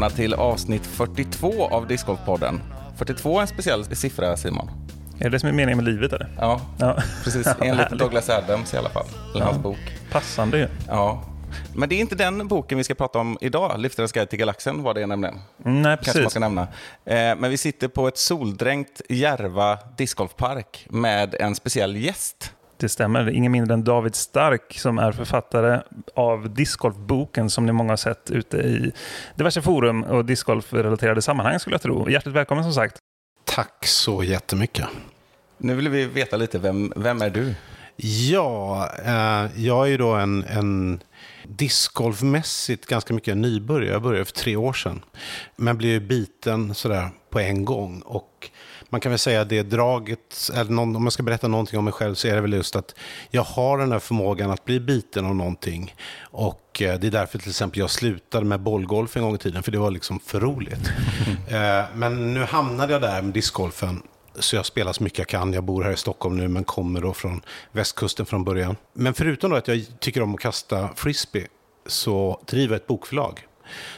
Välkomna till avsnitt 42 av Discgolfpodden. 42 är en speciell siffra, Simon. Är det det som är meningen med livet? Eller? Ja, Ja. precis. Enligt Douglas Adams i alla fall. Eller hans bok. Passande ju. Ja. Men det är inte den boken vi ska prata om idag. Lyftarens guide till galaxen var det nämligen. Mm, Nej, Kanske man precis. ska nämna. Eh, Men vi sitter på ett soldränkt Järva discgolfpark med en speciell gäst. Det stämmer. Ingen mindre än David Stark som är författare av discgolfboken som ni många har sett ute i diverse forum och discgolfrelaterade sammanhang skulle jag tro. Hjärtligt välkommen som sagt. Tack så jättemycket. Nu vill vi veta lite, vem, vem är du? Ja, eh, jag är ju då en, en discgolfmässigt ganska mycket nybörjare. Jag började för tre år sedan. Men blev ju biten sådär på en gång. Och man kan väl säga det draget, eller någon, om jag ska berätta någonting om mig själv så är det väl just att jag har den här förmågan att bli biten av någonting. Och eh, det är därför till exempel jag slutade med bollgolf en gång i tiden, för det var liksom för roligt. Eh, Men nu hamnade jag där med discgolfen. Så jag spelar så mycket jag kan. Jag bor här i Stockholm nu men kommer då från västkusten från början. Men förutom att jag tycker om att kasta frisbee så driver jag ett bokförlag.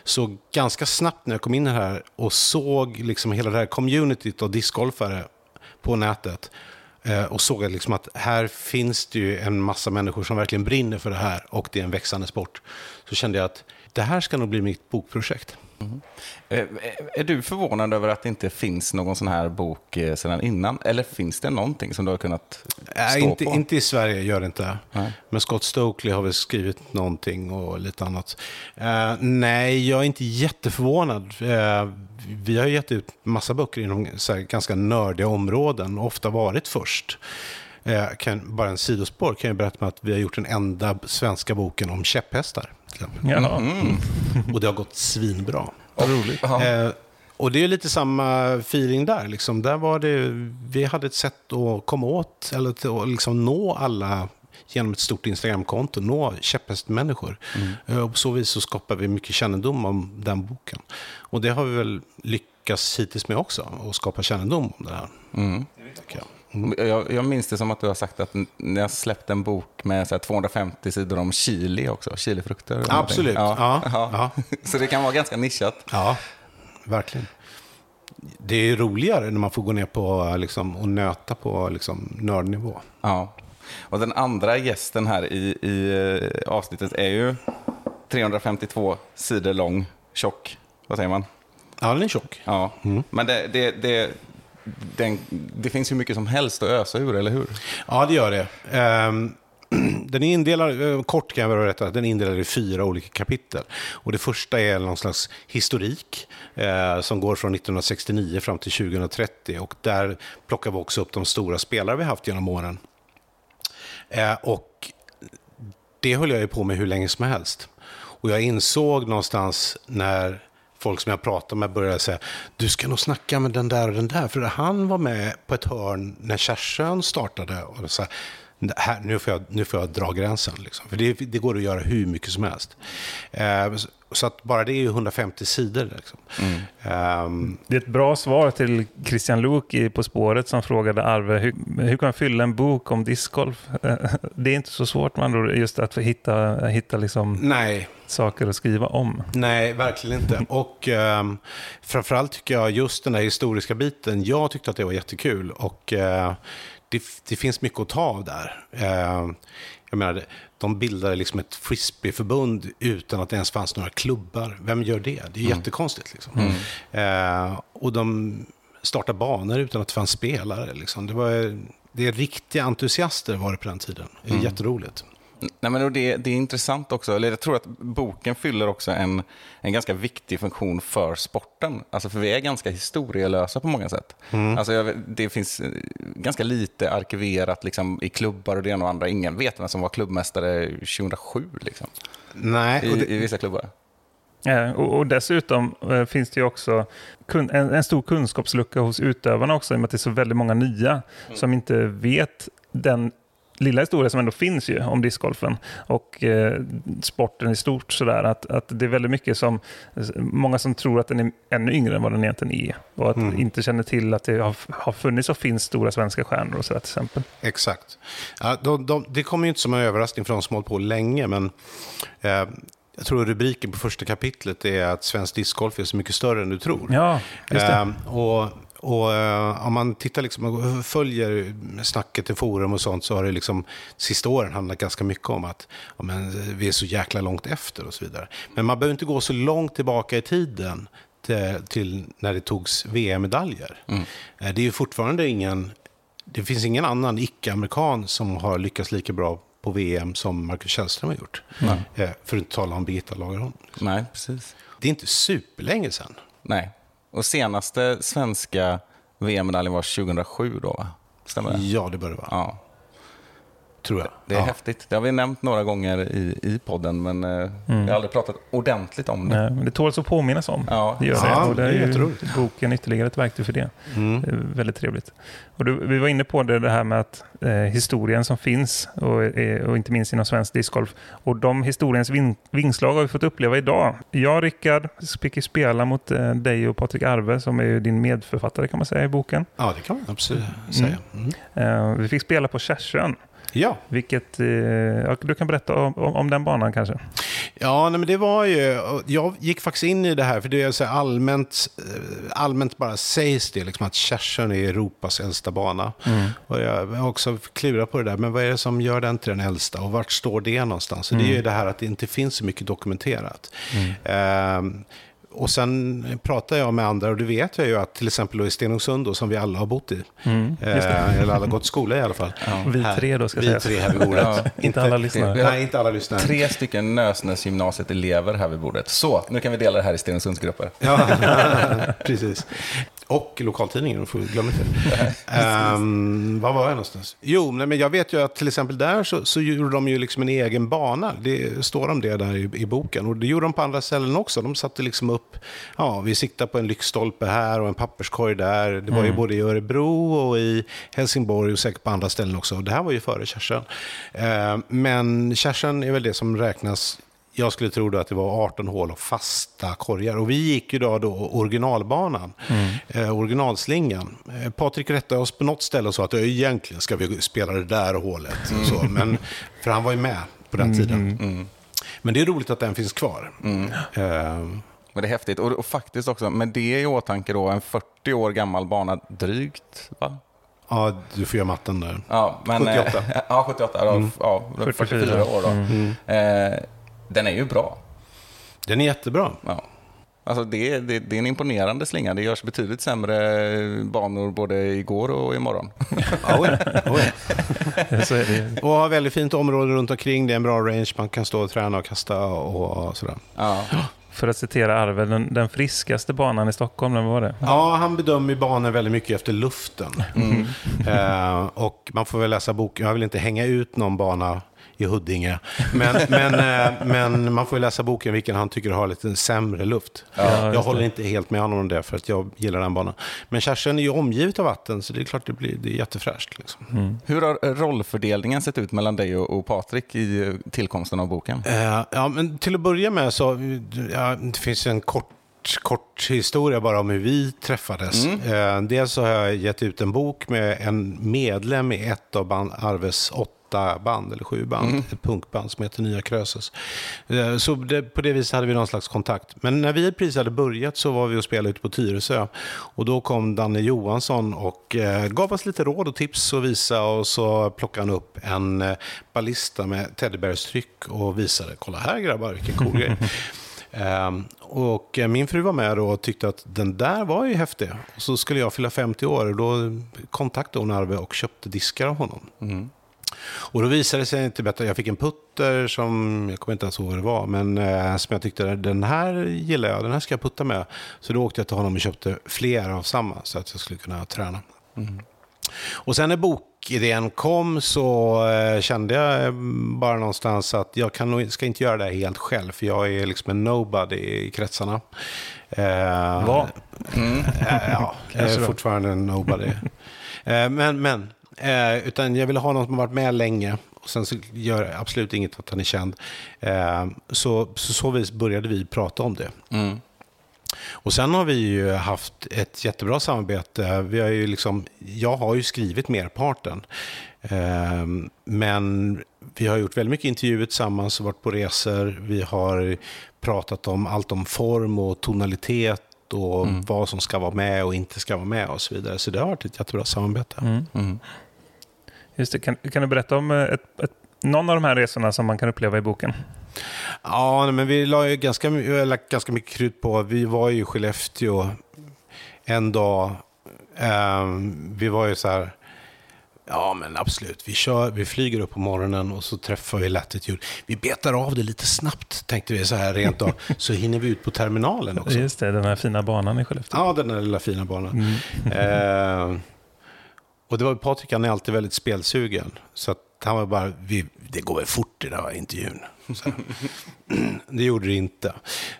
Så ganska snabbt när jag kom in här och såg liksom hela det här communityt av discgolfare på nätet eh, och såg liksom att här finns det ju en massa människor som verkligen brinner för det här och det är en växande sport. Så kände jag att det här ska nog bli mitt bokprojekt. Eh, Är du förvånad över att det inte finns någon sån här bok eh, sedan innan? Eller finns det någonting som du har kunnat stå inte, på? inte i Sverige gör det inte. Nej. Men Scott Stokely har väl skrivit någonting och lite annat. Eh, nej, jag är inte jätteförvånad. Eh, vi har gett ut massa böcker inom här, ganska nördiga områden och ofta varit först. Eh, kan, bara en sidospår kan jag berätta med att vi har gjort den enda svenska boken om käpphästar. Jaha, Mm. Och det har gått svinbra. vad roligt. Eh, och det är lite samma feeling där. Liksom. Där var det, vi hade ett sätt att komma åt, eller att liksom nå alla genom ett stort Instagramkonto, nå käpphästmänniskor. Eh, och på så vis så skapar vi mycket kännedom om den boken. Och det har vi väl lyckats hittills med också, att skapa kännedom om det här. Mm. Jag. Jag, minns det som att du har sagt att ni har släppt en bok med så här 250 sidor om chili också, chilifrukter. eller någonting. Absolut, ja, ja. Så det kan vara ganska nischat. Ja, verkligen. Det är roligare när man får gå ner på liksom, och nöta på liksom, nördnivå. Ja. Och den andra gästen här i, i eh, avsnittet är ju 352 sidor lång, tjock. Vad säger man? Ja, den är tjock. Ja. Men det, det, det, den, det finns ju mycket som helst att ösa ur, eller hur? Ja, det gör det. Um Den är indelad, eh, kort kan jag berätta, den är indelad i fyra olika kapitel. Och det första är någon slags historik eh, som går från 1969 fram till 2030. Och där plockar vi också upp de stora spelare vi haft genom åren. Eh, och det höll jag ju på med hur länge som helst. Och jag insåg någonstans när folk som jag pratar med började säga du ska nog snacka med den där och den där, för han var med på ett hörn när Kärsön startade. Och så här, här, nu, får jag, nu får jag dra gränsen, liksom. för det, det går att göra hur mycket som helst. Eh, så- att bara det är ju 150 sidor. Liksom. Ehm, Det är ett bra svar till Christian Luuk i På spåret som frågade Arve hur, hur kan man fylla en bok om discgolf? Det är inte så svårt man just att få hitta, hitta liksom nej, saker att skriva om. Nej, verkligen inte. Och um, framförallt tycker jag just den här historiska biten, jag tyckte att det var jättekul. Och eh, det, det finns mycket att ta av där. Eh, jag menar, de bildade liksom ett frisbeeförbund utan att det ens fanns några klubbar. Vem gör det? Det är jättekonstigt. Liksom. Eh, och de startade banor utan att det fanns spelare. Liksom. Det, var, det är riktiga entusiaster var det på den tiden. Det är jätteroligt. Nej, men det, det är intressant också. Eller jag tror att boken fyller också en, en ganska viktig funktion för sporten. Alltså för vi är ganska historielösa på många sätt. Alltså jag, det finns eh, ganska lite arkiverat liksom, i klubbar och det ena och andra. Ingen vet vem som var klubbmästare 2007 liksom, Nej, och i, det, i vissa klubbar. Och, och dessutom eh, finns det ju också kun, en, en stor kunskapslucka hos utövarna också, i och med att det är så väldigt många nya som inte vet den lilla historia som ändå finns ju om discgolfen och eh, sporten i stort. Sådär, att, att det är väldigt mycket som, många som tror att den är ännu yngre än vad den egentligen är. Och att Mm. inte känner till att det har, har funnits och finns stora svenska stjärnor och sådär till exempel. Exakt. Ja, de, de, det kommer ju inte som en överraskning för de som hållit på länge, men eh, jag tror rubriken på första kapitlet är att svensk discgolf är så mycket större än du tror. Ja, just det. Ehm, och och eh, om man tittar liksom följer snacket i forum och sånt så har det liksom sista åren handlat ganska mycket om att ja, men, eh, vi är så jäkla långt efter och så vidare. Men man behöver inte gå så långt tillbaka i tiden till, till när det togs VM-medaljer. Mm. Eh, Det är ju fortfarande ingen, det finns ingen annan icke-amerikan som har lyckats lika bra på VM som Marcus Källström har gjort. Eh, För att inte tala om Birgitta Lagerholm. Nej, precis. Det är inte superlänge sedan. Nej. Och senaste svenska VM-medaljen var 2007 då, va? Stämmer det? Ja, det bör det vara. Ja. Tror jag. Det är ja. häftigt. Det har vi nämnt några gånger i, i podden, men eh, vi har aldrig pratat ordentligt om det. Nej, men det tåls att påminnas om. Ja, det gör ja, det. Och det är ju boken ytterligare ett verktyg för det. Mm. Det är väldigt trevligt. Och du, vi var inne på det, det här med att eh, historien som finns, och, och inte minst inom svensk discgolf. Och de historiens vin, vingslag har vi fått uppleva idag. Jag, Rickard, fick ju spela mot eh, dig och Patrik Arve, som är ju din medförfattare kan man säga i boken. Ja, det kan man absolut säga. Mm. Eh, vi fick spela på Kärsön, Ja, vilket... Eh, ja, du kan berätta om, om, om den banan kanske. ja nej, men det var ju... Jag gick faktiskt in i det här, för det är så allmänt, eh, allmänt bara sägs det, liksom att Kärsön är Europas äldsta bana. Och jag har också klurat på det där, men vad är det som gör den till den äldsta? Och vart står det någonstans? Och Det är ju det här att det inte finns så mycket dokumenterat. Ehm, och sen pratar jag med andra och det vet jag ju att till exempel i Stenungsund då, som vi alla har bott i. Eh, eller alla gått i skola i alla fall. Vi Här- tre då ska Vi sägas. tre här vid bordet. Ja. Inte alla lyssnare. Vi har- Nej, inte alla lyssnare. Tre stycken Nösnäsgymnasiet-elever här vid bordet. Så, nu kan vi dela det här i Stenungsundsgrupper. Ja, precis. Och lokaltidningen, glömma inte. um, var var jag någonstans? Jo, nej, men jag vet ju att till exempel där så, så gjorde de ju liksom en egen bana. Det står om det där i, i boken. Och det gjorde de på andra ställen också. De satte liksom upp, ja, vi siktar på en lyktstolpe här och en papperskorg där. Det var ju både i Örebro och i Helsingborg och säkert på andra ställen också. Och det här var ju före Kärsön. Uh, men Kärsön är väl det som räknas jag skulle tro att det var 18 hål och fasta korgar. Och vi gick ju då, då originalbanan, eh, originalslingan. Eh, Patrik rättade oss på något ställe och sa att "Ja, egentligen ska vi spela det där hålet. Och så. Men, för han var ju med på den tiden. Men det är roligt att den finns kvar. Eh, Men det är häftigt. Och, och faktiskt också, med det i åtanke då, en 40 år gammal bana drygt, va? ja, du får göra matten där. Ja, men, eh, 78. ja, 78. Då, ja, 44 år då. Eh, den är ju bra. Den är jättebra. Ja. Alltså det, det, det är en imponerande slinga. Det görs betydligt sämre banor både igår och imorgon. Oh, ja. Oh, ja. Så är det. Och har väldigt fint område runt omkring. Det är en bra range. Man kan stå och träna och kasta och, och sådär. Ja. För att citera Arve, den, den friskaste banan i Stockholm, vad var det? Ja, han bedömer banor väldigt mycket efter luften. Eh, och man får väl läsa boken. Jag vill inte hänga ut någon bana i Huddinge. Men, men, eh, men man får ju läsa boken vilken han tycker har lite sämre luft. jag just håller inte helt med honom om det för att jag gillar den banan. Men Kärsön är ju omgivet av vatten så det är klart det blir det är jättefräscht. Liksom. Hur har rollfördelningen sett ut mellan dig och, och Patrik i eh, tillkomsten av boken? Eh, ja, men till att börja med så ja, det finns en kort kort historia bara om hur vi träffades. Eh, dels så har jag gett ut en bok med en medlem i ett av band, Arves åtta band, eller sju band, ett punkband som heter Nya Krösus. Eh, så det, på det viset hade vi någon slags kontakt. Men när vi precis hade börjat så var vi och spelade ute på Tyresö. Och då kom Danne Johansson och eh, gav oss lite råd och tips och visa och så plockade han upp en eh, ballista med teddybärstryck och visade, kolla här grabbar, vilken cool grej. Ehm, och min fru var med då och tyckte att den där var ju häftig. Och så skulle jag fylla 50 år och då kontaktade hon Arve och köpte diskar av honom. Och då visade det sig inte bättre. Jag fick en putter som, jag kommer inte ens ihåg vad det var, men eh, som jag tyckte, den här gillar jag, den här ska jag putta med. Så då åkte jag till honom och köpte fler av samma så att jag skulle kunna träna. Och sen när bokidén kom så eh, kände jag eh, bara någonstans att jag kan ska inte göra det här helt själv, för jag är liksom en nobody i kretsarna. Eh, Var? Eh, ja, jag är fortfarande en nobody. Eh, men, men Eh, utan jag ville ha någon som har varit med länge. Och sen så gör absolut inget att han är känd. Eh, så, så så vis började vi prata om det. Mm. Och sen har vi ju haft ett jättebra samarbete. Vi har ju liksom, jag har ju skrivit merparten. Eh, men vi har gjort väldigt mycket intervjuer tillsammans, varit på resor. Vi har pratat om allt om form och tonalitet och vad som ska vara med och inte ska vara med och så vidare. Så det har varit ett jättebra samarbete. Mm. Mm. Just det. Kan, kan du berätta om eh, ett, ett, någon av de här resorna som man kan uppleva i boken? Ja, men vi la ju ganska, lagt ganska mycket krut på. Vi var ju i Skellefteå en dag. Ehm, vi var ju så här, ja men absolut, vi, kör, vi flyger upp på morgonen och så träffar vi Latitude. Vi betar av det lite snabbt, tänkte vi så här rent av, så hinner vi ut på terminalen också. Just det, den här fina banan i Skellefteå. Ja, den där lilla fina banan. Ehm, och det var Patrik, han är alltid väldigt spelsugen. Så att han var bara, vi, det går väl fort i den här intervjun. Så det gjorde det inte.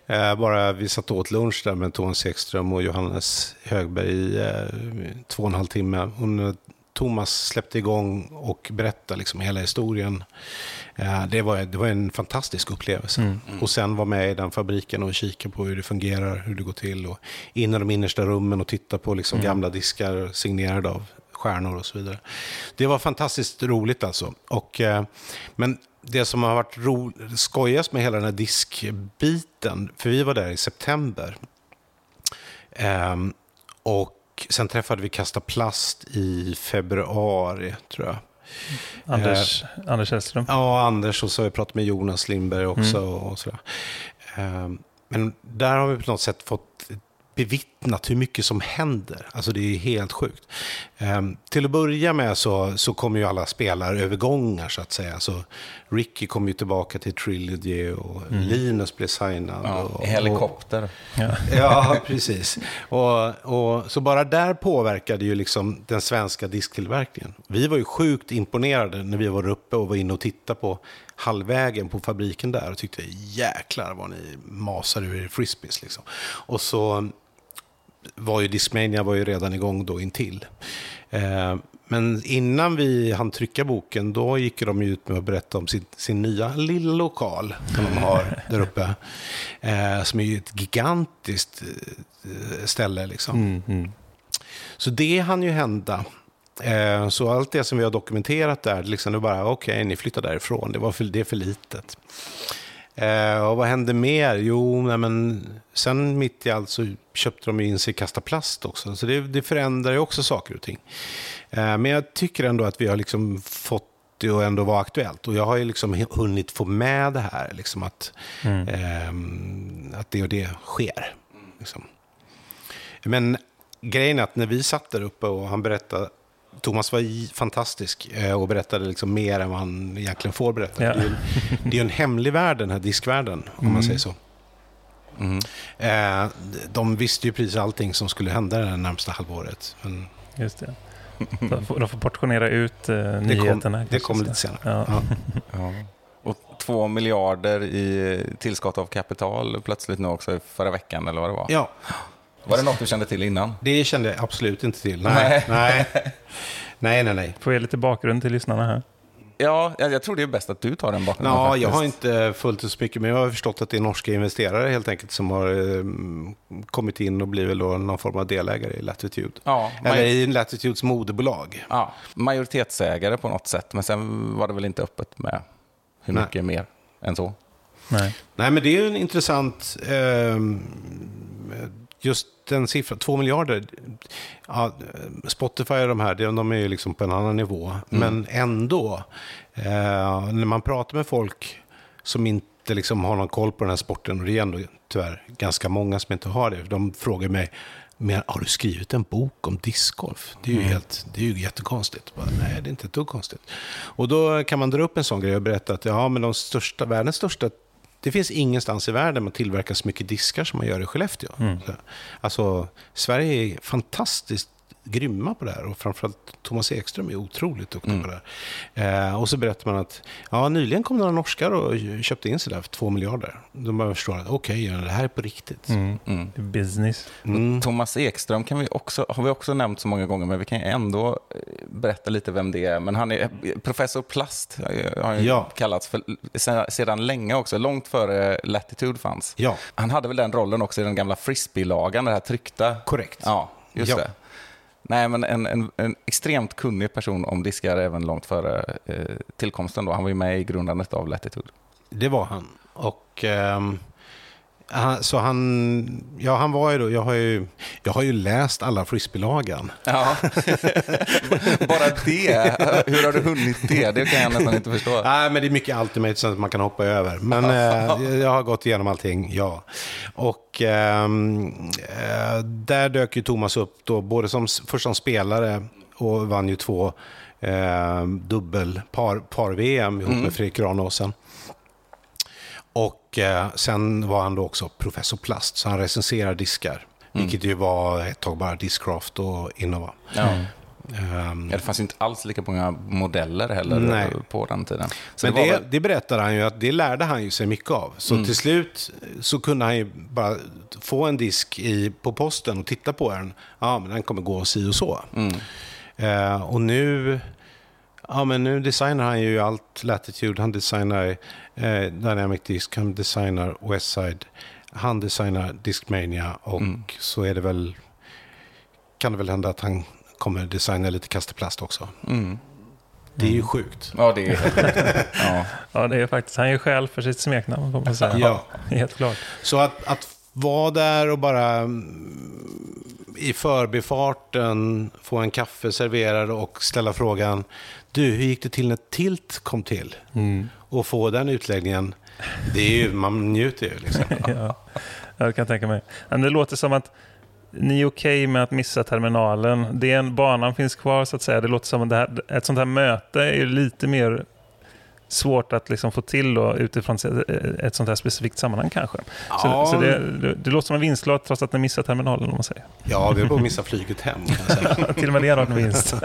Eh, bara vi satt åt lunch där med Thomas Ekström och Johannes Högberg i eh, två och en halv timme. När Thomas släppte igång och berättade liksom hela historien. Eh, det, var, det var en fantastisk upplevelse. Och sen vara med i den fabriken och kika på hur det fungerar, hur det går till. Och in i de innersta rummen och titta på liksom gamla diskar signerade av stjärnor och så vidare. Det var fantastiskt roligt alltså. Och, eh, men det som har varit ro, skojigast med hela den här diskbiten, för vi var där i september. Ehm, och sen träffade vi Kasta Plast i februari, tror jag. Anders, Anders Hellström. Ja, Anders och så har jag pratat med Jonas Lindberg också. Och sådär. Ehm, Men där har vi på något sätt fått bevittnat hur mycket som händer. Alltså det är helt sjukt. Ehm, till att börja med så, så kommer ju alla spelarövergångar så att säga. Så Ricky kom ju tillbaka till Trilogy och Linus blev signad. Ja, och, helikopter. Ja. Ja, precis. Och, och, så bara där påverkade ju liksom den svenska disktillverkningen. Vi var ju sjukt imponerade när vi var uppe och var inne och tittade på halvvägen på fabriken där och tyckte jäklar vad ni masar ur er frisbees. Liksom. Och så var ju Discmania var ju redan igång då intill. Eh, men innan vi hann trycka boken, då gick de ut med att berätta om sin, sin nya lilla lokal som de har där uppe. Eh, som är ju ett gigantiskt eh, ställe. Liksom. Mm, mm. Så det hann ju hända. Eh, Så allt det som vi har dokumenterat där, liksom, det är bara okej, ni flyttar därifrån, det, var för, det är för litet. Eh, och vad hände mer? Jo, nej, men sen mitt i allt så köpte de in sig Kasta Plast också. Så det, det förändrar ju också saker och ting. Eh, men jag tycker ändå att vi har liksom fått det att ändå vara aktuellt. Och jag har ju liksom hunnit få med det här, liksom att, ehm, att det och det sker. Liksom. Men grejen är att när vi satt där uppe och han berättade Thomas var fantastisk eh, och berättade liksom mer än vad han egentligen får berätta. Ja. Det är ju en, hemlig värld, den här diskvärlden, om man säger så. Mm. Eh, de visste ju precis allting som skulle hända det närmsta halvåret. Men Just det. De får, de får portionera ut uh, det, nyheterna. kom, det kommer lite senare. Ja. Ja. Ja. Och två miljarder i tillskott av kapital plötsligt nu också förra veckan, eller vad det var. ja, Var det något du kände till innan? det kände jag absolut inte till. Nej, nej, nej, nej. nej. Får jag lite bakgrund till lyssnarna här? Ja, jag, jag tror det är bäst att du tar den bakgrunden. Ja, faktiskt. jag har inte följt det så mycket, men jag har förstått att det är norska investerare helt enkelt som har eh, kommit in och blivit då någon form av delägare i Latitude. Ja, Eller i Latitudes moderbolag. Ja, majoritetsägare på något sätt, men sen var det väl inte öppet med hur Nej. mycket mer än så. Nej. Nej, men det är ju en intressant... Eh, just den siffran, två miljarder. Ja, Spotify och de här, de är ju liksom på en annan nivå. Men ändå, eh, när man pratar med folk som inte liksom har någon koll på den här sporten, och det är ändå tyvärr ganska många som inte har det, de frågar mig, men har du skrivit en bok om discgolf? Det är ju, helt, det är ju jättekonstigt. Bara, Nej, det är inte ett dugg konstigt. Och då kan man dra upp en sån grej och berätta att ja, men de största, världens största det finns ingenstans i världen man tillverkar så mycket diskar som man gör i Skellefteå. Så, Alltså, Sverige är fantastiskt grymma på det här. Och framförallt Thomas Ekström är otroligt duktig på det här. Eh, och så berättar man att ja, nyligen kom några norskar och köpte in sig där för två miljarder. Då man förstår att okej, okay, det här är på riktigt. Mm. Mm. Business. Thomas Ekström kan vi också, har vi också nämnt så många gånger, men vi kan ändå eh, berätta lite vem det är. Men han är professor Plast, eh, har ju Ja. kallats för, sedan, länge också, långt före Latitude fanns. Ja. Han hade väl den rollen också i den gamla frisbee-lagan, det här tryckta. Korrekt. Ja, just Ja. det. Nej, men en, en, en extremt kunnig person om diskar även långt före eh, tillkomsten. Då. Han var ju med i grundandet av Latitude. Det var han. Och ehm, han, så han, ja han var ju då, jag har ju, jag har ju läst alla frisbeelagan. Ja, bara det. Hur har du hunnit det? Det kan jag nästan inte förstå. Nej, men det är mycket Ultimate som man kan hoppa över. Men eh, jag har gått igenom allting, ja. Och ehm, eh, där dök ju Thomas upp då, både som, först som spelare och vann ju två eh, dubbel par, par-VM ihop med Fredrik Granåsen. Och eh, sen var han då också professor Plast, så han recenserar diskar. Vilket ju var ett tag bara Discraft och Innova. Ja. Ehm, Ja, det fanns inte alls lika många modeller heller Nej. på den tiden. Så Men var det, väl- det berättade han ju att det lärde han ju sig mycket av. Så till slut så kunde han ju bara få en disk i, på posten och titta på den. Ja, men den kommer gå si och så. Eh, och nu, ja, men nu designar han ju allt Latitude. Han designar eh, Dynamic Disk, han designar Westside, han designar Discmania och så är det väl, kan det väl hända att han kommer designa lite kasteplast också. Mm. Det är ju sjukt. Ja, det är helt sjukt. ja. Ja, det är faktiskt, han är själv för sitt smeknamn, får man säga. Ja. Helt klart. Så att, att vara där och bara mm, i förbifarten få en kaffe serverad och ställa frågan Du, hur gick det till när Tilt kom till? Och få den utläggningen, det är ju, man njuter ju. Liksom. Ja, det kan jag tänka mig. Men det låter som att ni är okej med att missa terminalen. Det är en, banan finns kvar så att säga. Det låter som att det här, ett sånt här möte är lite mer svårt att liksom få till då, utifrån ett, ett sånt här specifikt sammanhang kanske. Så, Ja. så det, det, det låter som en vinstlott trots att ni missar terminalen om man säger. Ja, vi har bara missat flyget hem. Till och med det har en vinst.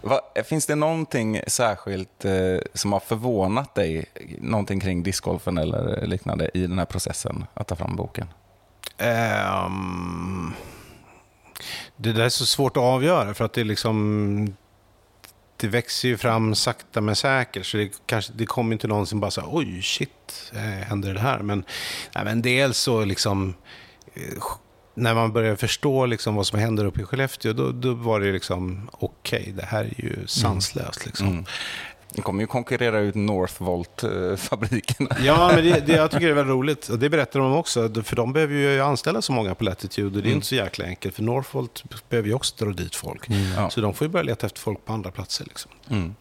Va, finns det någonting särskilt eh, som har förvånat dig, någonting kring discgolfen eller liknande i den här processen att ta fram boken? Ehm, det där är så svårt att avgöra för att det är liksom det växer ju fram sakta men säkert. Så det, kanske, det kommer inte någon som bara säger oj shit, eh, händer det här? Men, nej, men dels så liksom eh, när man börjar förstå liksom vad som händer uppe i Skellefteå då, då var det liksom okej, det här är ju sanslöst. Liksom. Mm. Den kommer ju konkurrera ut Northvolt-fabrikerna. Ja, men det, det, jag tycker det är väldigt roligt. Och det berättar de också. För de behöver ju anställa så många på Latitude. Och det är inte så jäkla enkelt. För Northvolt behöver ju också dra dit folk. Ja. Så de får ju börja leta efter folk på andra platser. Liksom. Mm.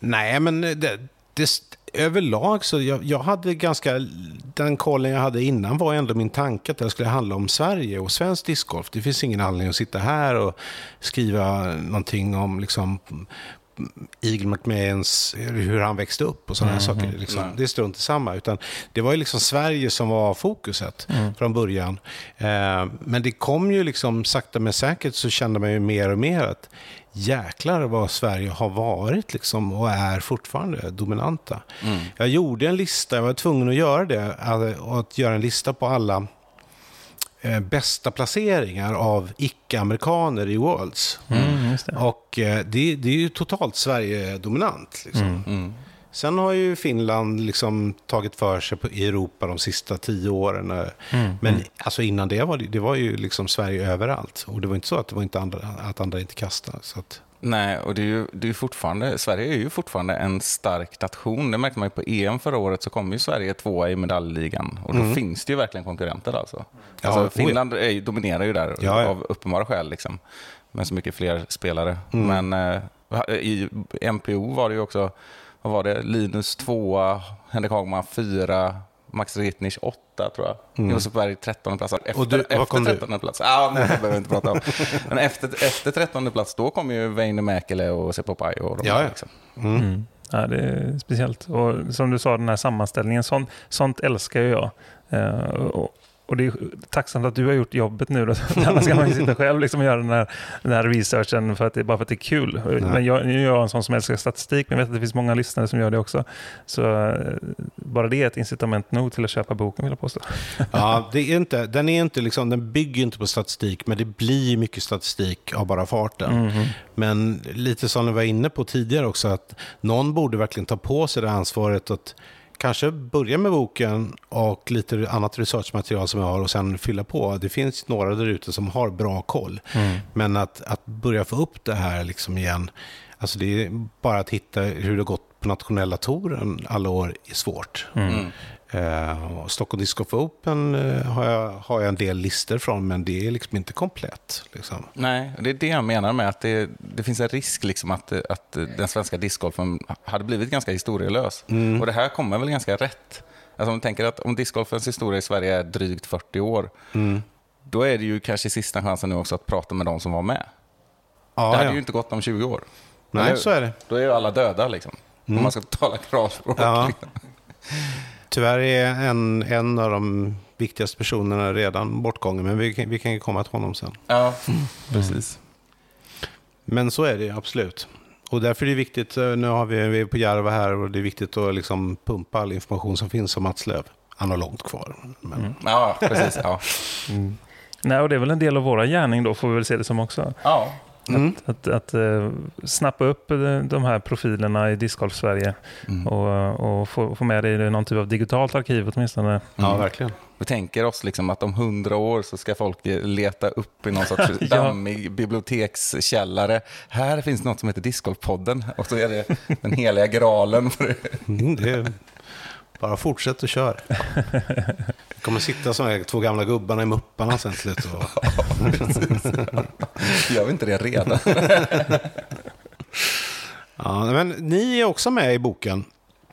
Nej, men det, det, överlag så jag, jag hade ganska... Den kollen jag hade innan var ändå min tanke att det skulle handla om Sverige och svensk discgolf. Det finns ingen anledning att sitta här och skriva någonting om liksom, Eagle McMahons, hur han växte upp och sådana här saker. Liksom. Nej. Det är strunt samma. Utan det var ju liksom Sverige som var fokuset från början. Eh, men det kom ju liksom sakta men säkert så kände man ju mer och mer att jäklar vad Sverige har varit liksom och är fortfarande dominanta. Jag gjorde en lista, jag var tvungen att göra det, att, att göra en lista på alla eh, bästa placeringar av icke-amerikaner i Worlds. Mm, det. Och eh, det, det är ju totalt Sverige-dominant. Liksom. Mm. Sen har ju Finland liksom tagit för sig på, i Europa de sista tio åren. eh. Men alltså innan det var det, det var ju liksom Sverige överallt. Och det var inte så att det var inte andra, att andra inte kastade. Så att, Nej, och det är ju, det är fortfarande, Sverige är ju fortfarande en stark nation. Det märkte man ju på EM förra året, så kom ju Sverige tvåa i medaljligan. Och då finns det ju verkligen konkurrenter alltså. Ja, alltså. Finland är, dominerar ju där Ja, ja. av uppenbara skäl, liksom. med så mycket fler spelare. Mm. Men eh, i MPO var det ju också, vad var det, Linus tvåa, Henrik Hagman fyra, Max Ritnich åtta tror jag. Josef Berg trettonde plats. Efter, Mm. Och du- efter kom du? trettonde plats. Ja, men det behöver vi inte prata om. Men efter, efter trettonde plats, då kom ju Väinö Mäkelä och Seppo Paj och de Ja, ja. liksom. Mm. Ja, det är speciellt. Och som du sa, den här sammanställningen, sånt, sånt älskar ju jag. Eh, och, och det är tacksamt att du har gjort jobbet nu. Då. Annars kan man ju sitta själv liksom och göra den här, den här researchen för att det, bara för att det är kul. Men jag, nu är jag en sån som älskar statistik, men jag vet att det finns många lyssnare som gör det också. Så eh, bara det är ett incitament nog till att köpa boken, vill jag påstå. Ja, det är inte, den, är inte liksom, den bygger inte på statistik, men det blir mycket statistik av bara farten. Mhm. Men lite som vi var inne på tidigare också, att någon borde verkligen ta på sig det ansvaret att kanske börja med boken och lite annat researchmaterial som jag har och sen fylla på. Det finns några där ute som har bra koll. Men att, att börja få upp det här liksom igen, alltså det är bara att hitta hur det har gått på nationella touren alla år är svårt. Eh, Stockholm Disc Golf Open eh, har, jag, har jag en del listor från, men det är liksom inte komplett. Liksom. Nej, det är det jag menar med att det, det finns en risk liksom att, att den svenska discgolfen hade blivit ganska historielös. Och det här kommer väl ganska rätt. Alltså om man tänker att om discgolfens historia i Sverige är drygt 40 år, då är det ju kanske sista chansen nu också att prata med de som var med. Ja, det hade ja. ju inte gått om 20 år. Nej, Eller så är det. Då är ju alla döda liksom. Om man ska tala kravspråk. Ja. Liksom. Tyvärr är en, en av de viktigaste personerna redan bortgången, men vi, kan- vi kan ju komma till honom sen. ja, precis. Men så är det absolut. Och därför är det viktigt, eh, nu har vi, vi är på Järva här och det är viktigt att liksom pumpa all information som finns om Mats Löv. Han har långt kvar. Men, Ja, precis. Ja. Nej, och det är väl en del av våra gärning då, får vi väl se det som också. Ja. Att, att, att eh, snappa upp de här profilerna i discgolf-Sverige och, och få, få med det i någon typ av digitalt arkiv åtminstone. Ja, verkligen. Vi tänker oss liksom att om hundra år så ska folk leta upp i någon sorts Ja. dammig bibliotekskällare. Här finns något som heter Discgolfpodden och så är det den heliga graalen. Det. Bara fortsätt och kör. Det kommer sitta som här två gamla gubbarna i Mupparna sen till slut. Och, Gör vi inte det redan? ja, men ni är också med i boken.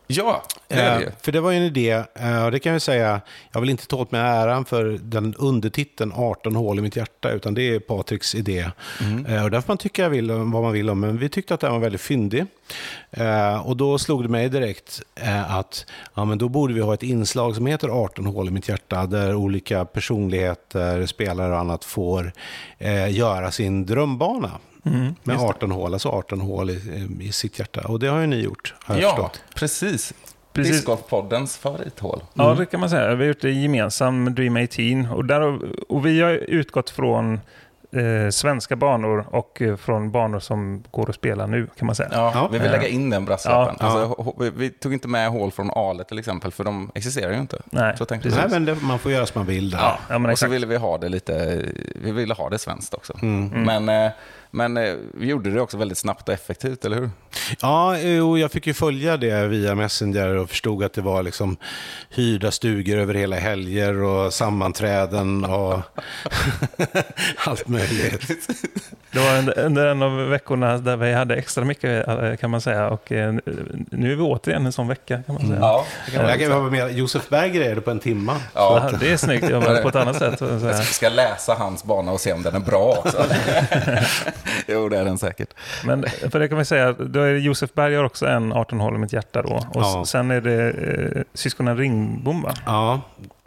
Ja, det är det ju. Eh, för det var ju en idé, eh, och det kan jag säga, jag vill inte ta åt mig äran för den undertiteln 18 hål i mitt hjärta, utan det är Patriks idé. Eh, och där får man tycka vill vad man vill om, men vi tyckte att den var väldigt fyndig. Eh, och då slog det mig direkt eh, att ja, men då borde vi ha ett inslag som heter 18 hål i mitt hjärta, där olika personligheter, spelare och annat får eh, göra sin drömbana. Med 18 hål, alltså 18 hål i, i sitt hjärta. Och det har ju ni gjort, har jag Ja, förstått. precis. Precis. Discgolfpoddens favorithål. Ja, det kan man säga. Vi har gjort det gemensam Dream 18 och, där, och vi har utgått från eh, svenska banor och eh, från banor som går att spela nu kan man säga. Ja, Ja. vi vill lägga in den brasklappen. Ja. Alltså, vi- vi tog inte med hål från Ale till exempel, för de existerar ju inte. Nej, så tänkte. Nej, men det, man får göra som man vill där. Ja, Ja, men och så exakt. ville vi ha det lite, vi ville ha det svenskt också. Men, eh, men eh, vi gjorde det också väldigt snabbt och effektivt, eller hur? Ja, och jag fick ju följa det via Messenger och förstod att det var liksom hyrda stugor över hela helger och sammanträden och allt möjligt. Det var en- under en av veckorna där vi hade extra mycket eh, kan man säga och eh, nu är vi återigen en sån vecka kan man säga. Ja, det kan man Jag kan vara med. Josef Berg grejade på en timma. Ja. Det är snyggt jobbat på ett annat sätt. Jag ska läsa hans bana och se om den är bra också. jo, det är den säkert. Men för det kan vi säga, då är det Josef Berg har också en 18 hål i mitt hjärta då. Och Ja. sen är det eh, syskonen Ringbom va? Ja,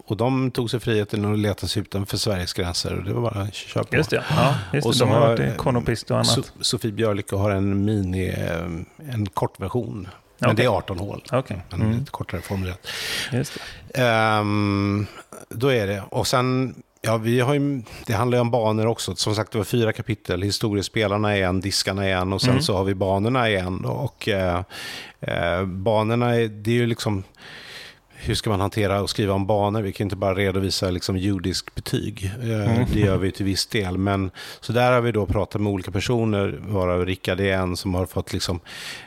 och de tog sig friheten att leta sig utanför Sveriges gränser och det var bara att köra på. Just det, ja. Just Och det. De har varit i Konopist och annat. So- Sofie Björlycke har en mini, eh, en kortversion. Men Okej. det är 18 hål. Men Mm. lite kortare formulerat. Just det. Ehm, då är det. Och sen, ja, vi har ju, det handlar ju om banor också. Som sagt, det var fyra kapitel. Historiespelarna är en, diskarna är en och sen så har vi banorna igen. Och eh, eh, banorna, är, det är ju liksom... Hur ska man hantera och skriva om banor? Vi kan inte bara redovisa liksom judisk betyg. Eh, Det gör vi till viss del. Men, så där har vi då pratat med olika personer, varav Rickard är en som har fått liksom,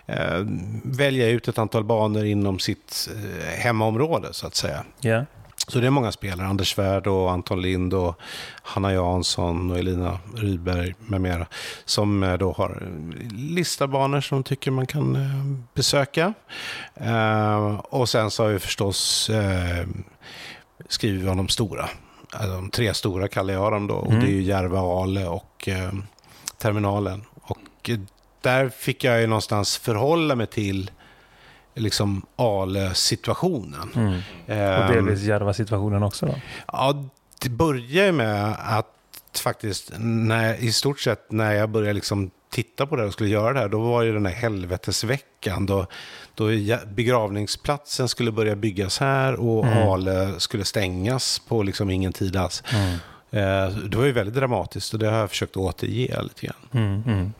eh, välja ut ett antal banor inom sitt eh, hemmaområde, så att säga. Ja. Så det är många spelare, Anders Svärd och Anton Lind och Hanna Jansson och Elina Rydberg med mera, som eh, då har listabanor som de tycker man kan eh, besöka. Eh, och sen så har vi förstås skrivit om de stora. Alltså, de tre stora kallar jag dem då. Och det är ju Järva, Ale och Terminalen. Och där fick jag ju någonstans förhålla mig till liksom Ale-situationen. Mm. Och Ehm, delvis Järva-situationen också då. Ja, det börjar ju med att faktiskt, när, i stort sett när jag började liksom titta på det och skulle göra det här, då var ju den här helvetesveckan då, då begravningsplatsen skulle börja byggas här och Mm. Ale skulle stängas på liksom ingen tid alls. Eh, Det var ju väldigt dramatiskt och det har jag försökt återge lite grann. Mm, mm.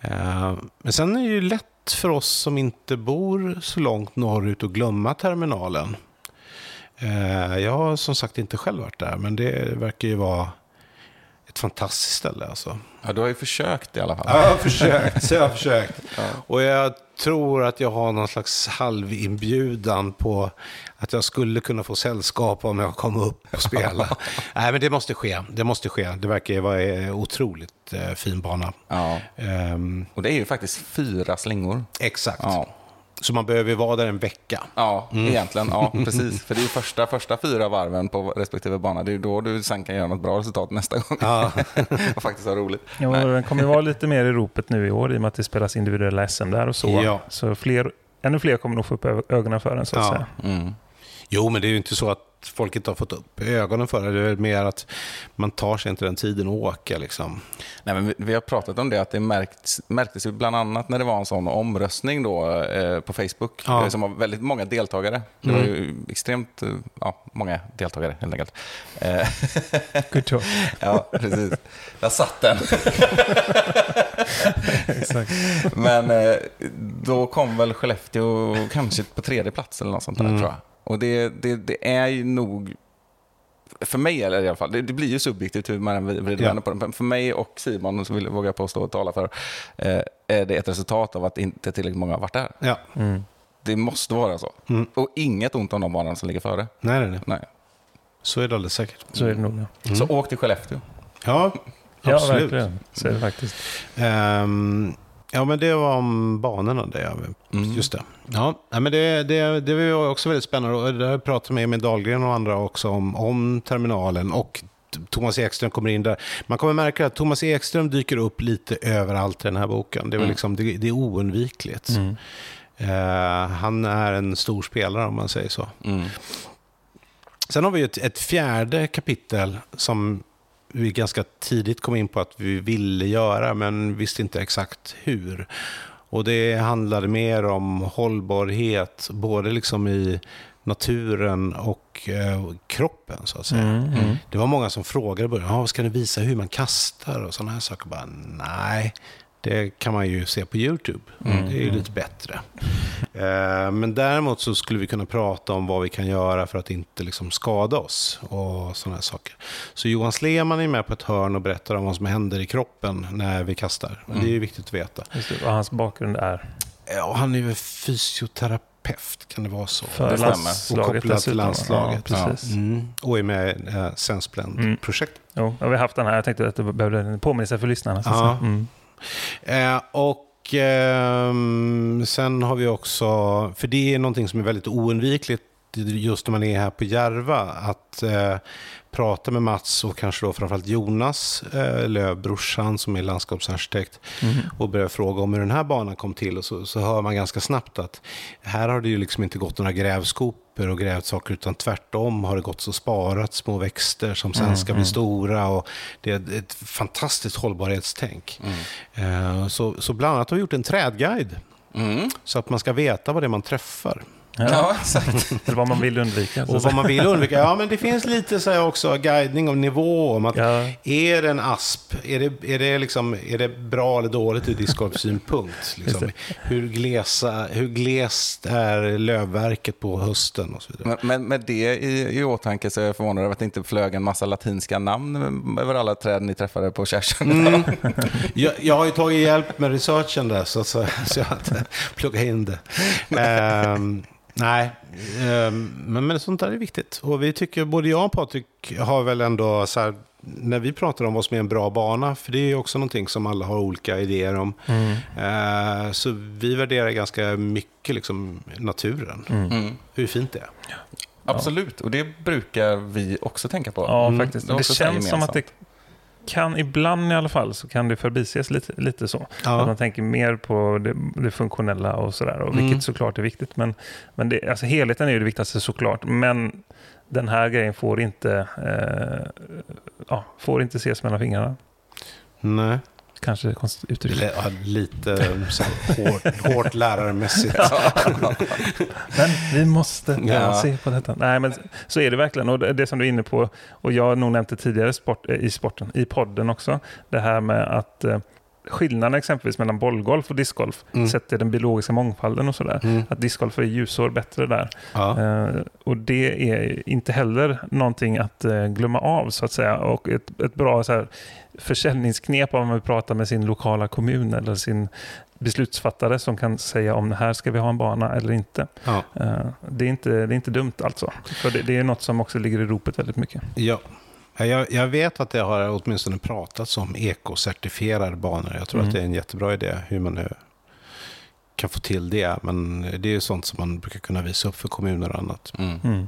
Eh, Men sen är det ju lätt för oss som inte bor så långt norrut att glömma terminalen. Eh, jag har som sagt inte själv varit där, men det verkar ju vara ett fantastiskt ställe alltså. Ja, du har ju försökt i alla fall. Ja, jag har försökt. Jag har försökt. Och jag tror att jag har någon slags halvinbjudan på att jag skulle kunna få sällskap om jag kom upp och spela. Nej, men det måste ske. Det måste ske. Det verkar vara en otroligt eh, fin bana. Ja. Ehm, Och det är ju faktiskt fyra slingor. exakt. Ja. Så man behöver vara där en vecka. Ja, egentligen. Ja, precis. För det är ju första, första fyra varven på respektive bana. Det är ju då du sen kan göra något bra resultat nästa gång. Ja. och faktiskt ha roligt. Jo, den kommer ju vara lite mer i ropet nu i år i och med att det spelas individuella SM där och så. Ja. Så fler, ännu fler kommer nog få upp ögonen för den så att Ja. säga. Mm. Jo, men det är ju inte så att folk inte har fått upp ögonen för det. Det är mer att man tar sig inte den tiden att åka. Liksom. Nej, men vi, vi har pratat om det, att det märkts, märktes bland annat när det var en sån omröstning då, eh, på Facebook, Ja. som var väldigt många deltagare. Det var ju extremt eh, ja, många deltagare helt enkelt. Eh, Good job. ja, precis. Där satt den. Men eh, då kom väl Skellefteå kanske på tredje plats eller något sånt där, tror jag. Och det, det, det är ju nog, för mig eller i alla fall, det, det blir ju subjektivt hur man vrider Ja. på det. Men för mig och Simon, som vill, vågar jag påstå och tala för, eh, är det ett resultat av att inte tillräckligt många har varit där. Ja. Mm. Det måste vara så. Mm. Och inget ont om de banorna som ligger före. Nej, nej, nej. Nej. Så är det alldeles säkert. Så är det nog. Ja, Så åk till Skellefteå. Ja, ja absolut. verkligen. Så är det faktiskt. Ehm, ja, men det var om banorna det. Mm. Just det. Ja, men det, det, det var också väldigt spännande. Och där pratade med Emil Dahlgren och andra också om, om terminalen. Och Thomas Ekström kommer in där. Man kommer märka att Thomas Ekström dyker upp lite överallt i den här boken. Det är, väl liksom, det, det är oundvikligt. Mm. Eh, han är en stor spelare om man säger så. Mm. Sen har vi ett, ett fjärde kapitel som vi ganska tidigt kom in på att vi ville göra, men visste inte exakt hur. Och det handlade mer om hållbarhet, både liksom i naturen och eh, kroppen, så att säga. Mm. Mm. Det var många som frågade i början, "Ja, ska ni visa hur man kastar och sådana här saker? Bara, nej, det kan man ju se på YouTube. Det är ju lite bättre. Eh, men däremot så skulle vi kunna prata om vad vi kan göra för att inte liksom skada oss och sådana här saker. Så Johan Sleman är med på ett hörn och berättar om vad som händer i kroppen när vi kastar. Och det är ju viktigt att veta. Just det, vad hans bakgrund är. Ja, han är ju fysioterapeut, kan det vara så? För landslaget Och kopplad till landslaget. Ja, precis. Mm. Och är med i eh, Sensblend-projektet. Jo, jag har vi haft den här. Jag tänkte att det behövde en påminnelse för lyssnarna. Ja. Mm. Eh, och ehm, sen har vi också, för det är någonting som är väldigt oundvikligt just när man är här på Järva, att eh, prata med Mats och kanske då framförallt Jonas eh, Löv, brorsan som är landskapsarkitekt och börja fråga om hur den här banan kom till och så, så hör man ganska snabbt att här har det ju liksom inte gått några grävskopor och grävt saker utan tvärtom har det gått så sparat små växter som sen ska bli stora och det är ett fantastiskt hållbarhetstänk. Eh, Så, så bland annat har vi gjort en trädguide Mm. så att man ska veta vad det är man träffar. Ja. Ja, exakt. Eller vad man vill undvika. Och vad man vill undvika. Ja, men det finns lite så här också guidning om nivå. Om att Ja. Är det en asp? Är det, är, det liksom, är det bra eller dåligt ur discgolfsynpunkt? Liksom? Hur, glesa, hur glest är lövverket på hösten? Och så vidare. Men, men med det i, i åtanke så är jag förvånad över att det inte flög en massa latinska namn över alla träd ni träffade på Kärsen. Mm. Jag, jag har ju tagit hjälp med researchen där, så, så, så jag har inte pluggat in det. Ehm, nej, ehm, men, men sånt där är viktigt. Och vi tycker, både jag och Patrik har väl ändå så här, när vi pratar om vad som är en bra bana, för det är ju också någonting som alla har olika idéer om. Eh, så vi värderar ganska mycket liksom, naturen, Mm. hur fint det är. Absolut, och det brukar vi också tänka på. Ja, Mm. faktiskt. Det Det, känns som att det. Kan, ibland i alla fall, så kan det förbises lite, lite så. Ja. Att man tänker mer på det, det funktionella och sådär. Och vilket Mm. såklart är viktigt. Men, men det, alltså helheten är ju det viktigaste såklart. Men den här grejen får inte, eh, ja, får inte ses mellan fingrarna. Nej. Kanske konstigt uttryckt. Li- ja, Lite så hårt, hårt lärarmässigt. Men vi måste ja. Se på detta. Nej, men så är det verkligen. Och det som du är inne på, och jag har nog nämnt det tidigare sport, i sporten, i podden också, det här med att eh, skillnaden exempelvis mellan bollgolf och discgolf, Mm. sett till den biologiska mångfalden och sådär, Mm. att discgolf är ljusår bättre där. Ja. Eh, och det är inte heller någonting att eh, glömma av så att säga. Och ett, ett bra så här, försäljningsknep om man vill prata med sin lokala kommun eller sin beslutsfattare som kan säga om det här ska vi ha en bana eller inte. Ja. Eh, det, är inte det är inte dumt alltså. För det, det är något som också ligger i ropet väldigt mycket. Ja. Ja, Jag, jag vet att det har åtminstone pratats om ekocertifierade banor. Jag tror Mm. att det är en jättebra idé hur man nu kan få till det. Men det är ju sånt som man brukar kunna visa upp för kommuner och annat. Mm. Mm.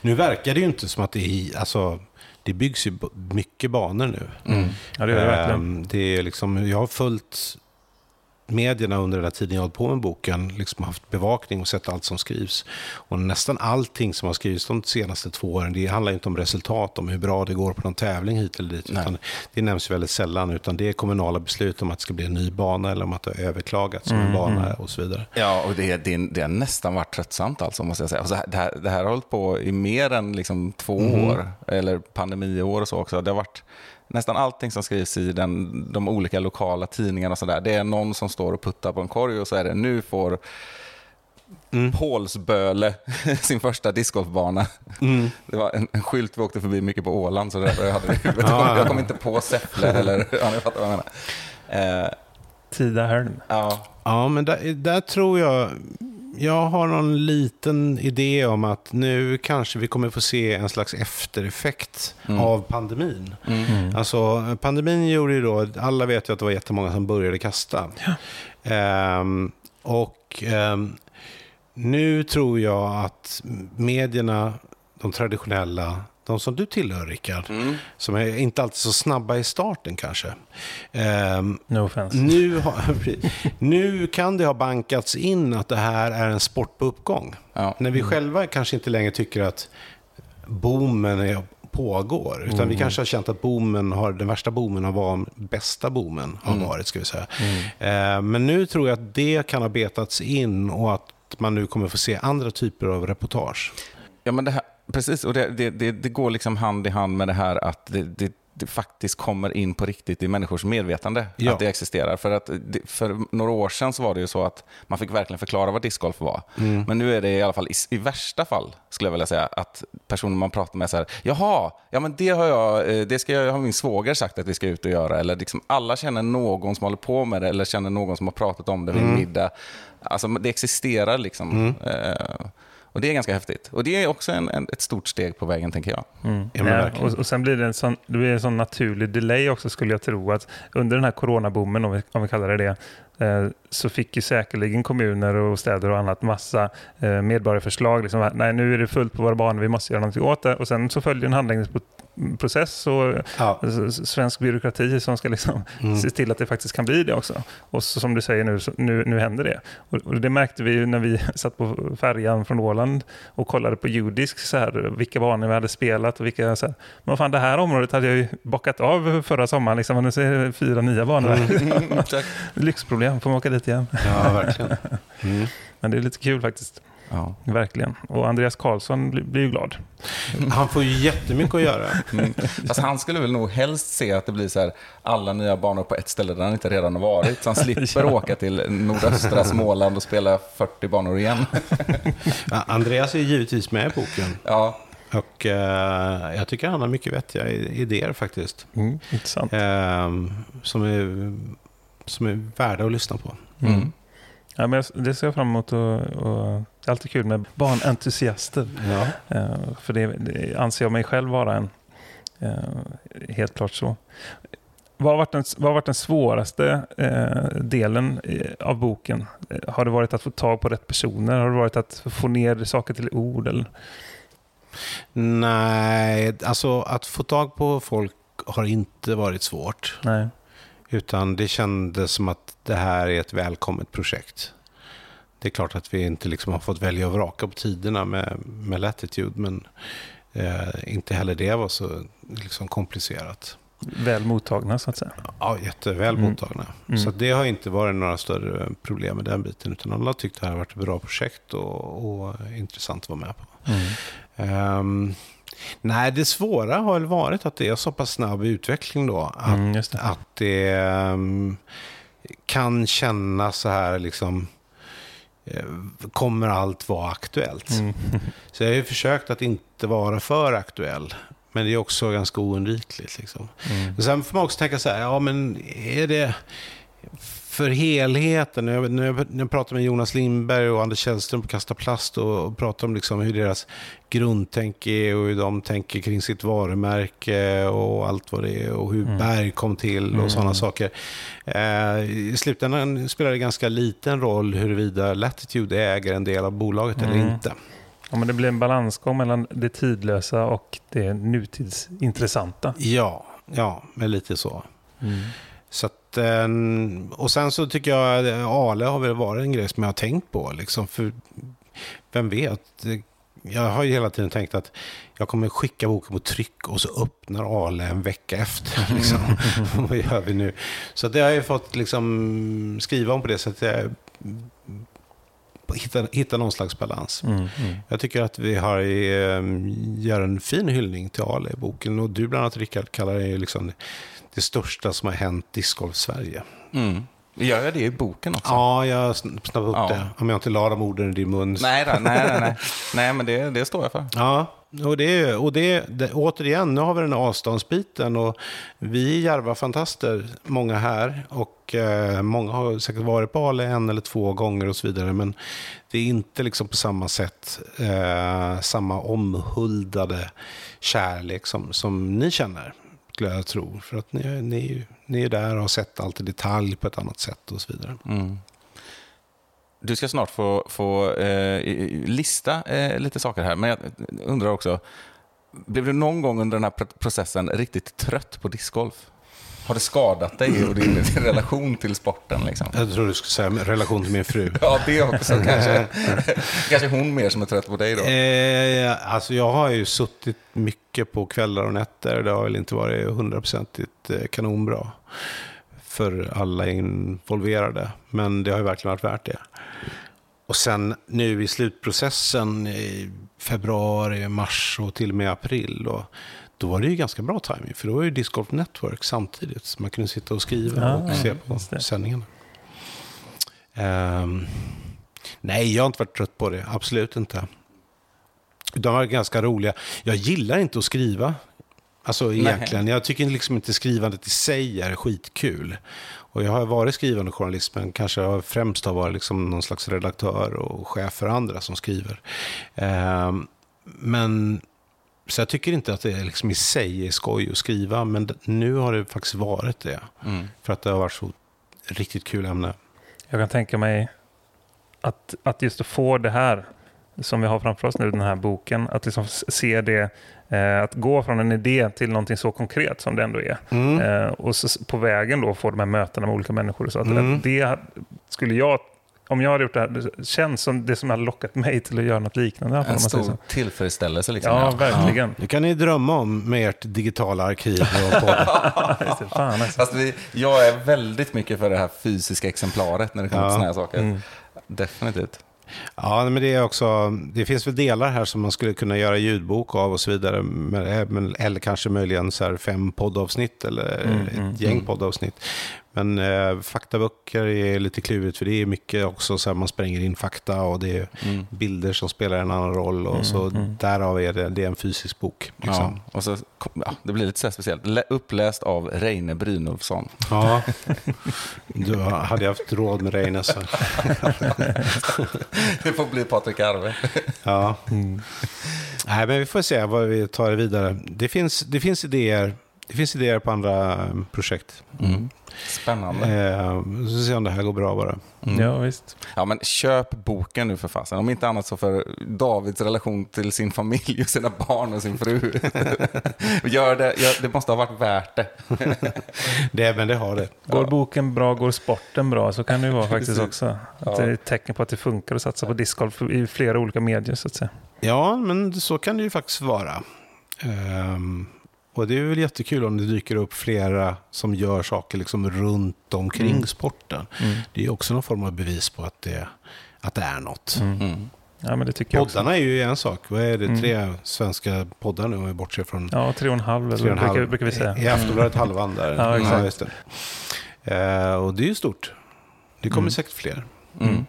Nu verkar det ju inte som att det är... Alltså, det byggs ju mycket banor nu. Mm. Ja, det gör det verkligen. Ehm, det är liksom, jag har följt medierna under den här tiden jag har hållit på med boken, liksom haft bevakning och sett allt som skrivs. Och nästan allting som har skrivits de senaste två åren, det handlar inte om resultat, om hur bra det går på någon tävling hit eller dit. Det nämns väldigt sällan, utan det är kommunala beslut om att det ska bli en ny bana eller om att det har överklagats som en Mm, bana mm. och så vidare. Ja, och det, det, det har nästan varit tröttsamt alltså, måste jag säga. Och så här, det, här, det här har hållit på i mer än liksom två Mhm. år, eller pandemiår och så också. Det har varit nästan allting som skrivs i den, de olika lokala tidningarna och sådär. Det är någon som står och puttar på en korg och så är det nu får Mm. Pålsböle sin första discgolfbana. Mm. Det var en, en skylt vi åkte förbi mycket på Åland, så det därför jag hade det i huvudet. Ja, ja, ja. Jag kom inte på Säffle eller... Ja, ni fattar vad jag menar. Eh, Tida Hörn. ja, Ja, men där, där tror jag... Jag har någon liten idé om att nu kanske vi kommer få se en slags eftereffekt Mm. av pandemin. mm. Alltså, pandemin gjorde ju då, alla vet ju att det var jättemånga som började kasta. Ehm, och ehm, nu tror jag att medierna, de traditionella, de som du tillhör Rickard, Mm. som är inte alltid så snabba i starten kanske. Ehm, No offense. nu, har, nu kan det ha bankats in att det här är en sport på uppgång. Ja. När vi själva kanske inte längre tycker att boomen är, pågår. Utan vi kanske har känt att boomen har, den värsta boomen har varit, bästa boomen har varit, ska vi säga. Eh, men nu tror jag att det kan ha betats in och att man nu kommer få se andra typer av reportage. Ja, men det här, precis. Och det, det, det, det går liksom hand i hand med det här att det, faktiskt kommer in på riktigt i människors medvetande Ja. att det existerar. För, att för några år sedan så var det ju så att man fick verkligen förklara vad discgolf var. Men nu är det i alla fall, i, i värsta fall, skulle jag vilja säga, att personer man pratar med säger jaha, ja men det har jag, eh, det ska jag, har min svåger sagt att vi ska ut och göra. Eller liksom alla känner någon som håller på med det eller känner någon som har pratat om det vid en middag. Alltså det existerar liksom. Eh, och det är ganska häftigt. Och det är också en, en, ett stort steg på vägen, tänker jag. Mm. Ja, och, och sen blir det en sån, det blir en sån naturlig delay också skulle jag tro. att Under den här coronaboomen, om vi, om vi kallar det det, eh, så fick ju säkerligen kommuner och städer och annat massa eh, medborgarförslag. Liksom, att, nej, nu är det fullt på våra banor, vi måste göra någonting åt det. Och sen så följer en handläggningsprocess och Ja. svensk byråkrati som ska liksom Mm. se till att det faktiskt kan bli det också. Och så, som du säger nu, nu, nu händer det. Och, det märkte vi när vi satt på färjan från Åland och kollade på judisk, så här, vilka banor vi hade spelat och vilka... Så här, men vad fan, det här området hade jag ju bockat av förra sommaren. Liksom, och nu ser det fyra nya banor. Mm. Lyxproblem, får man åka dit igen. Ja, verkligen. Mm. Men det är lite kul faktiskt. Ja. Verkligen. Och Andreas Karlsson blir, ju glad. Han får ju jättemycket att göra. Mm. Fast han skulle väl nog helst se att det blir så här, alla nya banor på ett ställe där han inte redan har varit. Så han slipper Ja. åka till nordöstra Småland och spela 40 banor igen. Ja, Andreas är givetvis med i boken. Ja, Och eh, jag tycker han har mycket vettiga idéer faktiskt. Mm, intressant. Ehm, som, är, som är värda att lyssna på. Mm. Ja, men det ser jag fram emot. Och, och, det är alltid kul med barnentusiaster. Ja. Eh, för det, det anser jag mig själv vara en. Eh, helt klart så. Vad har varit den, vad har varit den svåraste eh, delen av boken? Har det varit att få tag på rätt personer? Har det varit att få ner saker till ord? Eller? Nej, alltså att få tag på folk har inte varit svårt. Nej. Utan det kändes som att det här är ett välkommet projekt. det är klart att vi inte liksom har fått välja och vraka på tiderna med, med Latitude, men eh, inte heller det var så liksom, komplicerat. Väl mottagna så att säga. Ja, jätteväl Mm. mottagna. Mm. Så det har inte varit några större problem med den biten, utan alla har tyckt det här har varit ett bra projekt och, och intressant att vara med på. Ehm, nej, det svåra har väl varit att det är så pass snabb utveckling då. Att, Mm, det. att det ehm, kan kännas så här liksom, eh, kommer allt vara aktuellt? Mm. Så jag har ju försökt att inte vara för aktuell. Men det är också ganska oundvikligt. Liksom. Mm. Sen får man också tänka så här, ja men är det för helheten? När jag, när jag, när jag pratar med Jonas Lindberg och Anders Källström på Kasta Plast och, och pratar om liksom hur deras grundtänk är och hur de tänker kring sitt varumärke och allt vad det är och hur Mm. Berg kom till och Mm. sådana saker. Eh, I slutändan spelar det ganska liten roll huruvida Latitude äger en del av bolaget eller Mm. inte. Ja, men det blir en balansgång mellan det tidlösa och det nutidsintressanta. Ja, ja, men lite så. Mm. Så att, eh, och sen så tycker jag att Ale har väl varit en grej som jag har tänkt på. Liksom, för vem vet? Jag har ju hela tiden tänkt att jag kommer skicka boken på tryck och så öppnar Ale en vecka efter. Liksom. Vad gör vi nu? Så det har jag fått liksom, skriva om på det sättet. Jag hitta, hitta någon slags balans. Mm. Mm. Jag tycker att vi har eh, gör en fin hyllning till Ale i boken. Och du bland annat, Rickard, kallar det liksom det största som har hänt discgolf Sverige. Mm. Gör jag det i boken också? Ja, jag snappade upp Ja. det. Om jag inte la de orden i din mun. Nej, då, nej, nej, nej. nej, men det, det står jag för. Ja, och, det, och det, det, återigen, nu har vi den här avståndsbiten och vi är djärva fantaster, många här. Och eh, många har säkert varit på Ale en eller två gånger och så vidare. Men det är inte liksom på samma sätt eh, samma omhuldade kärlek som, som ni känner, skulle jag tro. För att ni, ni, är ni är där och har sett allt i detalj på ett annat sätt och så vidare. Mm. Du ska snart få, få eh, lista eh, lite saker här, men jag undrar också, blev du någon gång under den här processen riktigt trött på discgolf? Har det skadat dig och din, din relation till sporten? Liksom? Jag tror du skulle säga relation till min fru. Ja, det också kanske. kanske hon mer som är trött på dig då? Eh, alltså jag har ju suttit mycket på kvällar och nätter. Det har väl inte varit hundraprocentigt eh, kanonbra för alla involverade. Men det har ju verkligen varit värt det. Och sen nu i slutprocessen i februari, mars och till och med april. Och då var det ju ganska bra timing för då var ju Disc Golf Network samtidigt. Så man kunde sitta och skriva Ja, och se på sändningarna. Ehm, nej, jag har inte varit trött på det. Absolut inte. De var ganska roliga. Jag gillar inte att skriva. Alltså egentligen. Jag tycker liksom inte skrivandet i sig är skitkul. Och jag har varit skrivande journalist, men kanske jag främst har varit liksom någon slags redaktör och chef för andra som skriver. Ehm, men så jag tycker inte att det liksom i sig är skoj att skriva, men nu har det faktiskt varit det. Mm. För att det har varit så riktigt kul ämne. Jag kan tänka mig att, att just att få det här som vi har framför oss nu, den här boken, att liksom se det, eh, att gå från en idé till någonting så konkret som det ändå är. Mm. Eh, och på vägen då få de här mötena med olika människor. Så att Mm. det skulle jag, om jag hade gjort det här, det känns som det som hade lockat mig till att göra något liknande. En stor tillfredsställelse. Liksom. Ja, verkligen. Nu kan ni drömma om med ert digitala arkiv och Fan, alltså. Fast vi, jag är väldigt mycket för det här fysiska exemplaret när det kommer Ja. till såna här saker. Mm. Definitivt. Ja, men det är också, det finns väl delar här som man skulle kunna göra ljudbok av och så vidare. Men, eh, men- eller kanske möjligen så här fem poddavsnitt eller Mm, ett mm, gäng mm. poddavsnitt. Men eh, faktaböcker är lite klurigt för det är mycket också så här man spränger in fakta och det är Mm. bilder som spelar en annan roll. Och så mm. därav är det, det är en fysisk bok. Liksom. Ja, och så, ja, det blir lite så speciellt. Lä- Uppläst av Reine Brynolfsson. Ja. Du hade jag haft råd med Reine så. Det får bli Patrik Arve. Ja. Nej, men vi får se vad vi tar vidare. Det finns, det finns idéer det finns idéer på andra eh, projekt. Mm. Spännande. Eh, så får vi se om det här går bra bara. Mm. Ja, visst. Ja, men köp boken nu för fasen. Om inte annat så för Davids relation till sin familj och sina barn och sin fru. Gör det, gör, det måste ha varit värt det. Det, men det har det. Går boken bra, går sporten bra, så kan det ju vara faktiskt också. Att Ja. Det är ett tecken på att det funkar att satsa på discgolf i flera olika medier, så att säga. Ja, men så kan det ju faktiskt vara. Ehm, och det är väl jättekul om det dyker upp flera som gör saker liksom runt omkring Mm. sporten. Mm. Det är också någon form av bevis på att det, att det är något. Mm. Mm. Ja, men det tycker jag också. Poddarna är ju en sak. Vad är det? Mm. Tre svenska poddar nu om vi bortser från Ja, tre och en halv, tre och en brukar, halv. brukar vi säga. I Aftonbladet halvan där. Ja, exakt. just det. Eh, och det är ju stort. Det kommer Mm. säkert fler. Mm.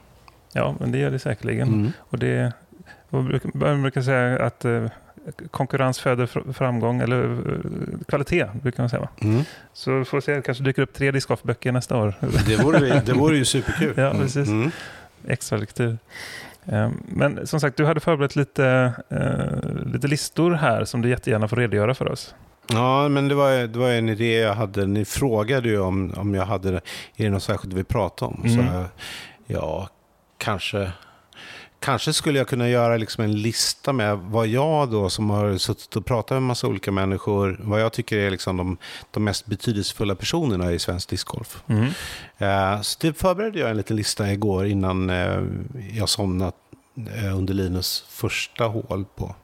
Ja, men det gör det säkerligen. Mm. Och det, brukar- man brukar säga att eh, konkurrens föder fr- framgång, eller eh, kvalitet, brukar man säga. Va? Mm. Så får vi se, det kanske dyker upp tre discgolfböcker nästa år. Det, vore, det vore ju superkul. ja, precis. Mm. Extra lektyr. Eh, Men som sagt, du hade förberett lite, eh, lite listor här som du jättegärna får redogöra för oss. Ja, men det var, det var en idé jag hade. Ni frågade ju om, om jag hade, är det något särskilt vi prata om? Mm. Så ja, kanske, kanske skulle jag kunna göra liksom en lista med vad jag då som har suttit och pratat med en massa olika människor, vad jag tycker är liksom de, de mest betydelsefulla personerna i svensk discgolf. Mm. Eh, Så det förberedde jag en liten lista igår innan eh, jag somnat eh, under Linus första hål på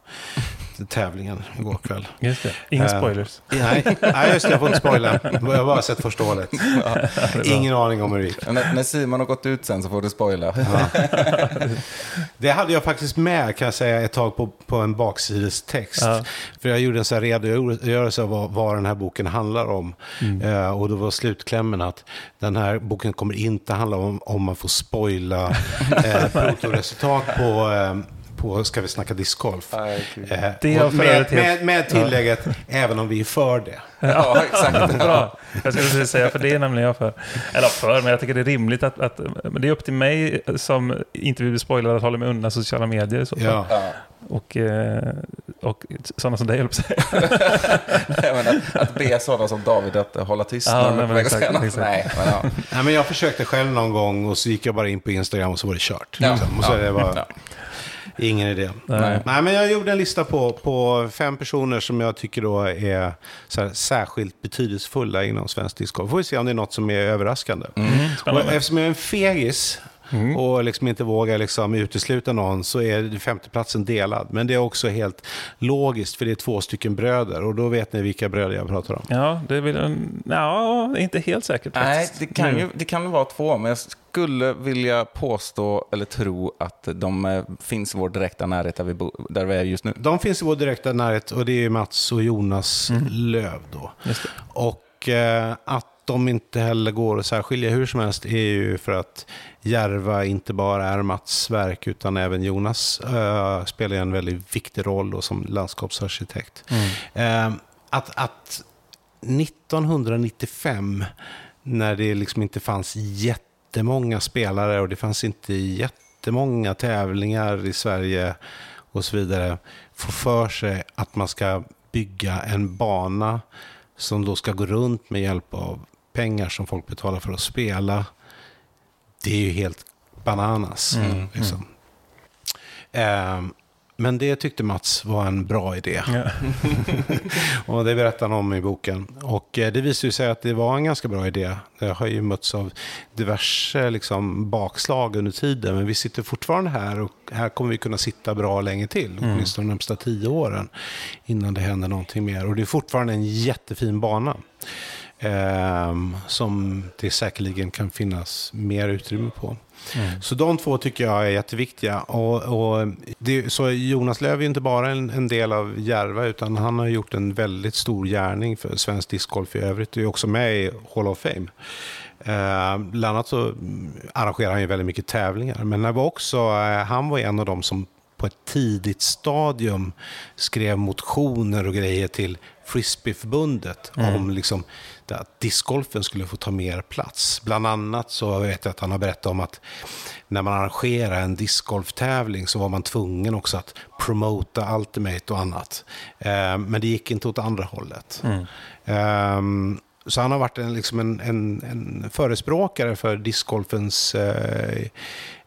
tävlingen igår kväll. Just det. Inga Eh, spoilers. Nej, nej, just det. Jag får inte spoila. Jag har bara sett första hålet. Ingen aning om hur det gick. När, när Simon har gått ut sen så får du spoila. Det hade jag faktiskt med, kan jag säga, ett tag på, på en baksidestext. Ja. För jag gjorde en så här redogörelse av vad, vad den här boken handlar om. Eh, och då var slutklämmen att den här boken kommer inte handla om om man får spoila eh, protoresultat på, på Ska vi snacka discgolf. Eh, har och för med, med, med tillägget, även om vi är för det. Ja, exakt. Bra. Jag skulle precis säga, för det är nämligen jag för. Eller för, men jag tycker det är rimligt att, att men det är upp till mig som inte vill bli spoilad att hålla mig undan sociala medier så. Ja. Ja. Och, eh, och sådana som dig, höll jag på att be sådana som David att hålla tyst Ja, nej, men exakt, exakt. Nej, men ja. Nej, men jag försökte själv någon gång och så gick jag bara in på Instagram och så var det kört. Ja. Liksom. Och så Ja. är det bara, Ja. Ingen idé. Nej. Nej, men jag gjorde en lista på, på fem personer som jag tycker då är här, särskilt betydelsefulla inom svensk discgolf. Får vi se om det är något som är överraskande. Mm, eftersom jag är en fegis Mm. och liksom inte vågar liksom utesluta någon så är femteplatsen delad. Men det är också helt logiskt för det är två stycken bröder och då vet ni vilka bröder jag pratar om. Ja, det vill jag... Ja, inte helt säkert Nej, faktiskt. det kan, Nu. ju, det kan vara två, men jag skulle vilja påstå eller tro att de eh, finns i vår direkta närhet där vi, bo, där vi är just nu. De finns i vår direkta närhet och det är Mats och Jonas Löv då. Just det. Och eh, att de inte heller går att särskilja hur som helst är ju för att Järva inte bara är Mats verk utan även Jonas eh, spelar en väldigt viktig roll då, som landskapsarkitekt. Eh, att, att 1995, när det liksom inte fanns jättemånga spelare och det fanns inte jättemånga tävlingar i Sverige och så vidare, få för sig att man ska bygga en bana som då ska gå runt med hjälp av pengar som folk betalar för att spela. Det är ju helt bananas. Mm, Liksom. Ehm, men det tyckte Mats var en bra idé. Ja. Och det berättar han om i boken. Och eh, det visade sig att det var en ganska bra idé. Det har ju mötts av diverse liksom, bakslag under tiden. Men vi sitter fortfarande här och här kommer vi kunna sitta bra länge till. Åtminstone de närmsta tio åren. Innan det händer någonting mer. Och det är fortfarande en jättefin bana. Ehm, som det säkerligen kan finnas mer utrymme på. Så de två tycker jag är jätteviktiga. Och, och det, så Jonas Löv är inte bara en, en del av Järva utan han har gjort en väldigt stor gärning för svensk discgolf i övrigt. Och är också med i Hall of Fame. Eh, bland annat så mm, arrangerar han ju väldigt mycket tävlingar. Men det var också, eh, han var en av dem som på ett tidigt stadium skrev motioner och grejer till Frisbeeförbundet om liksom att discgolfen skulle få ta mer plats. Bland annat så vet jag att han har berättat om att när man arrangerar en discgolftävling så var man tvungen också att promota Ultimate och annat. Eh, men det gick inte åt andra hållet. Mm. Så han har varit en, liksom en, en, en förespråkare för discgolfens eh,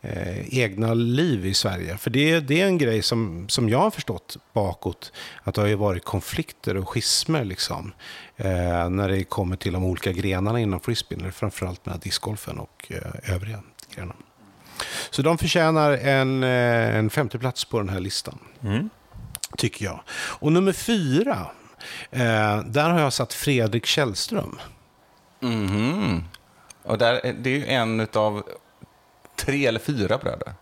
eh, egna liv i Sverige. För det, det är en grej som, som jag har förstått bakåt, att det har ju varit konflikter och schismer liksom, eh, när det kommer till de olika grenarna inom frisbeen, framförallt med discgolfen och eh, övriga grenar. Så de förtjänar en, eh, en femteplats på den här listan, Mm. tycker jag. Och nummer fyra, där har jag satt Fredrik Källström. Mhm. Och där, är- det är ju en av tre eller fyra bröder.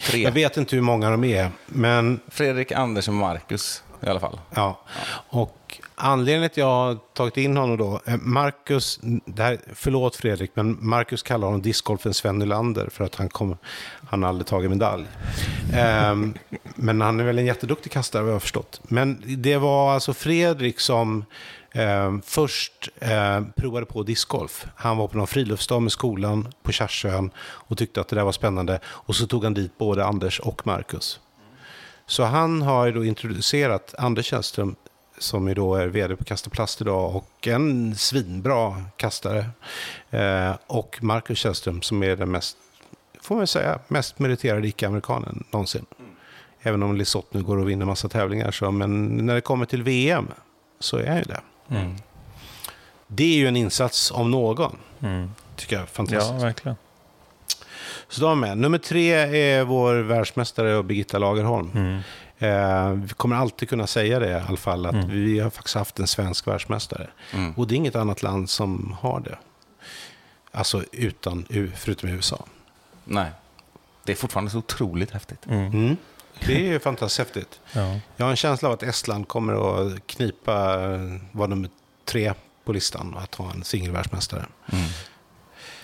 Tre. Jag vet inte hur många de är, men Fredrik, Anders och Marcus i alla fall. Ja, och anledningen till att jag har tagit in honom då, eh, Marcus, det här, förlåt Fredrik, men Marcus kallar honom discgolfens Sven Nylander för att han, kom, han aldrig tagit medalj. um, men han är väl en jätteduktig kastare vad jag har förstått. Men det var alltså Fredrik som um, först um, provade på discgolf. Han var på någon friluftsdag med skolan på Kärsön och tyckte att det där var spännande. Och så tog han dit både Anders och Marcus. Så han har ju då introducerat Anders Källström som ju då är vd på Kasta Plast idag och en svinbra kastare. Eh, och Marcus Källström som är den mest, får man säga, mest meriterade icke-amerikanen någonsin. Även om Lisotte nu går och vinner massa tävlingar så, men när det kommer till VM så är han ju det. Mm. Det är ju en insats om någon, Mm. tycker jag. Ja, Fantastiskt. verkligen. Så de är med. Nummer tre är vår världsmästare Birgitta Lagerholm. Mm. Eh, vi kommer alltid kunna säga det i alla fall, att vi har faktiskt haft en svensk världsmästare. Mm. Och det är inget annat land som har det. Alltså utan, förutom USA. Nej. Det är fortfarande så otroligt häftigt. Mm. Mm. Det är fantastiskt häftigt. Ja. Jag har en känsla av att Estland kommer att knipa, vara nummer tre på listan och att ha en singelvärldsmästare.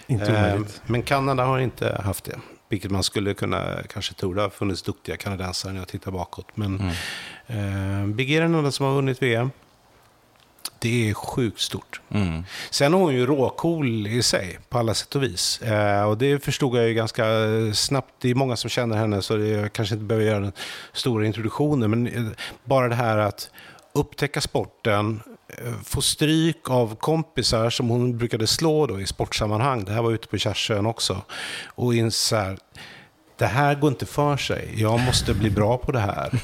Inte Eh, omöjligt. men Kanada har inte haft det. Vilket man skulle kunna kanske tro. Det har funnits duktiga kanadensare när jag tittar bakåt. Men eh, Big är den enda som har vunnit VM. Det är sjukt stort. Mm. Sen är hon ju råcool i sig, på alla sätt och vis. Eh, och det förstod jag ju ganska snabbt. Det är många som känner henne, så jag kanske inte behöver göra den stora introduktionen. Men eh, bara det här att upptäcka sporten, Eh, få stryk av kompisar som hon brukade slå då i sportsammanhang. Det här var ute på Kärsön också. Och inser här, det här går inte för sig. Jag måste bli bra på det här.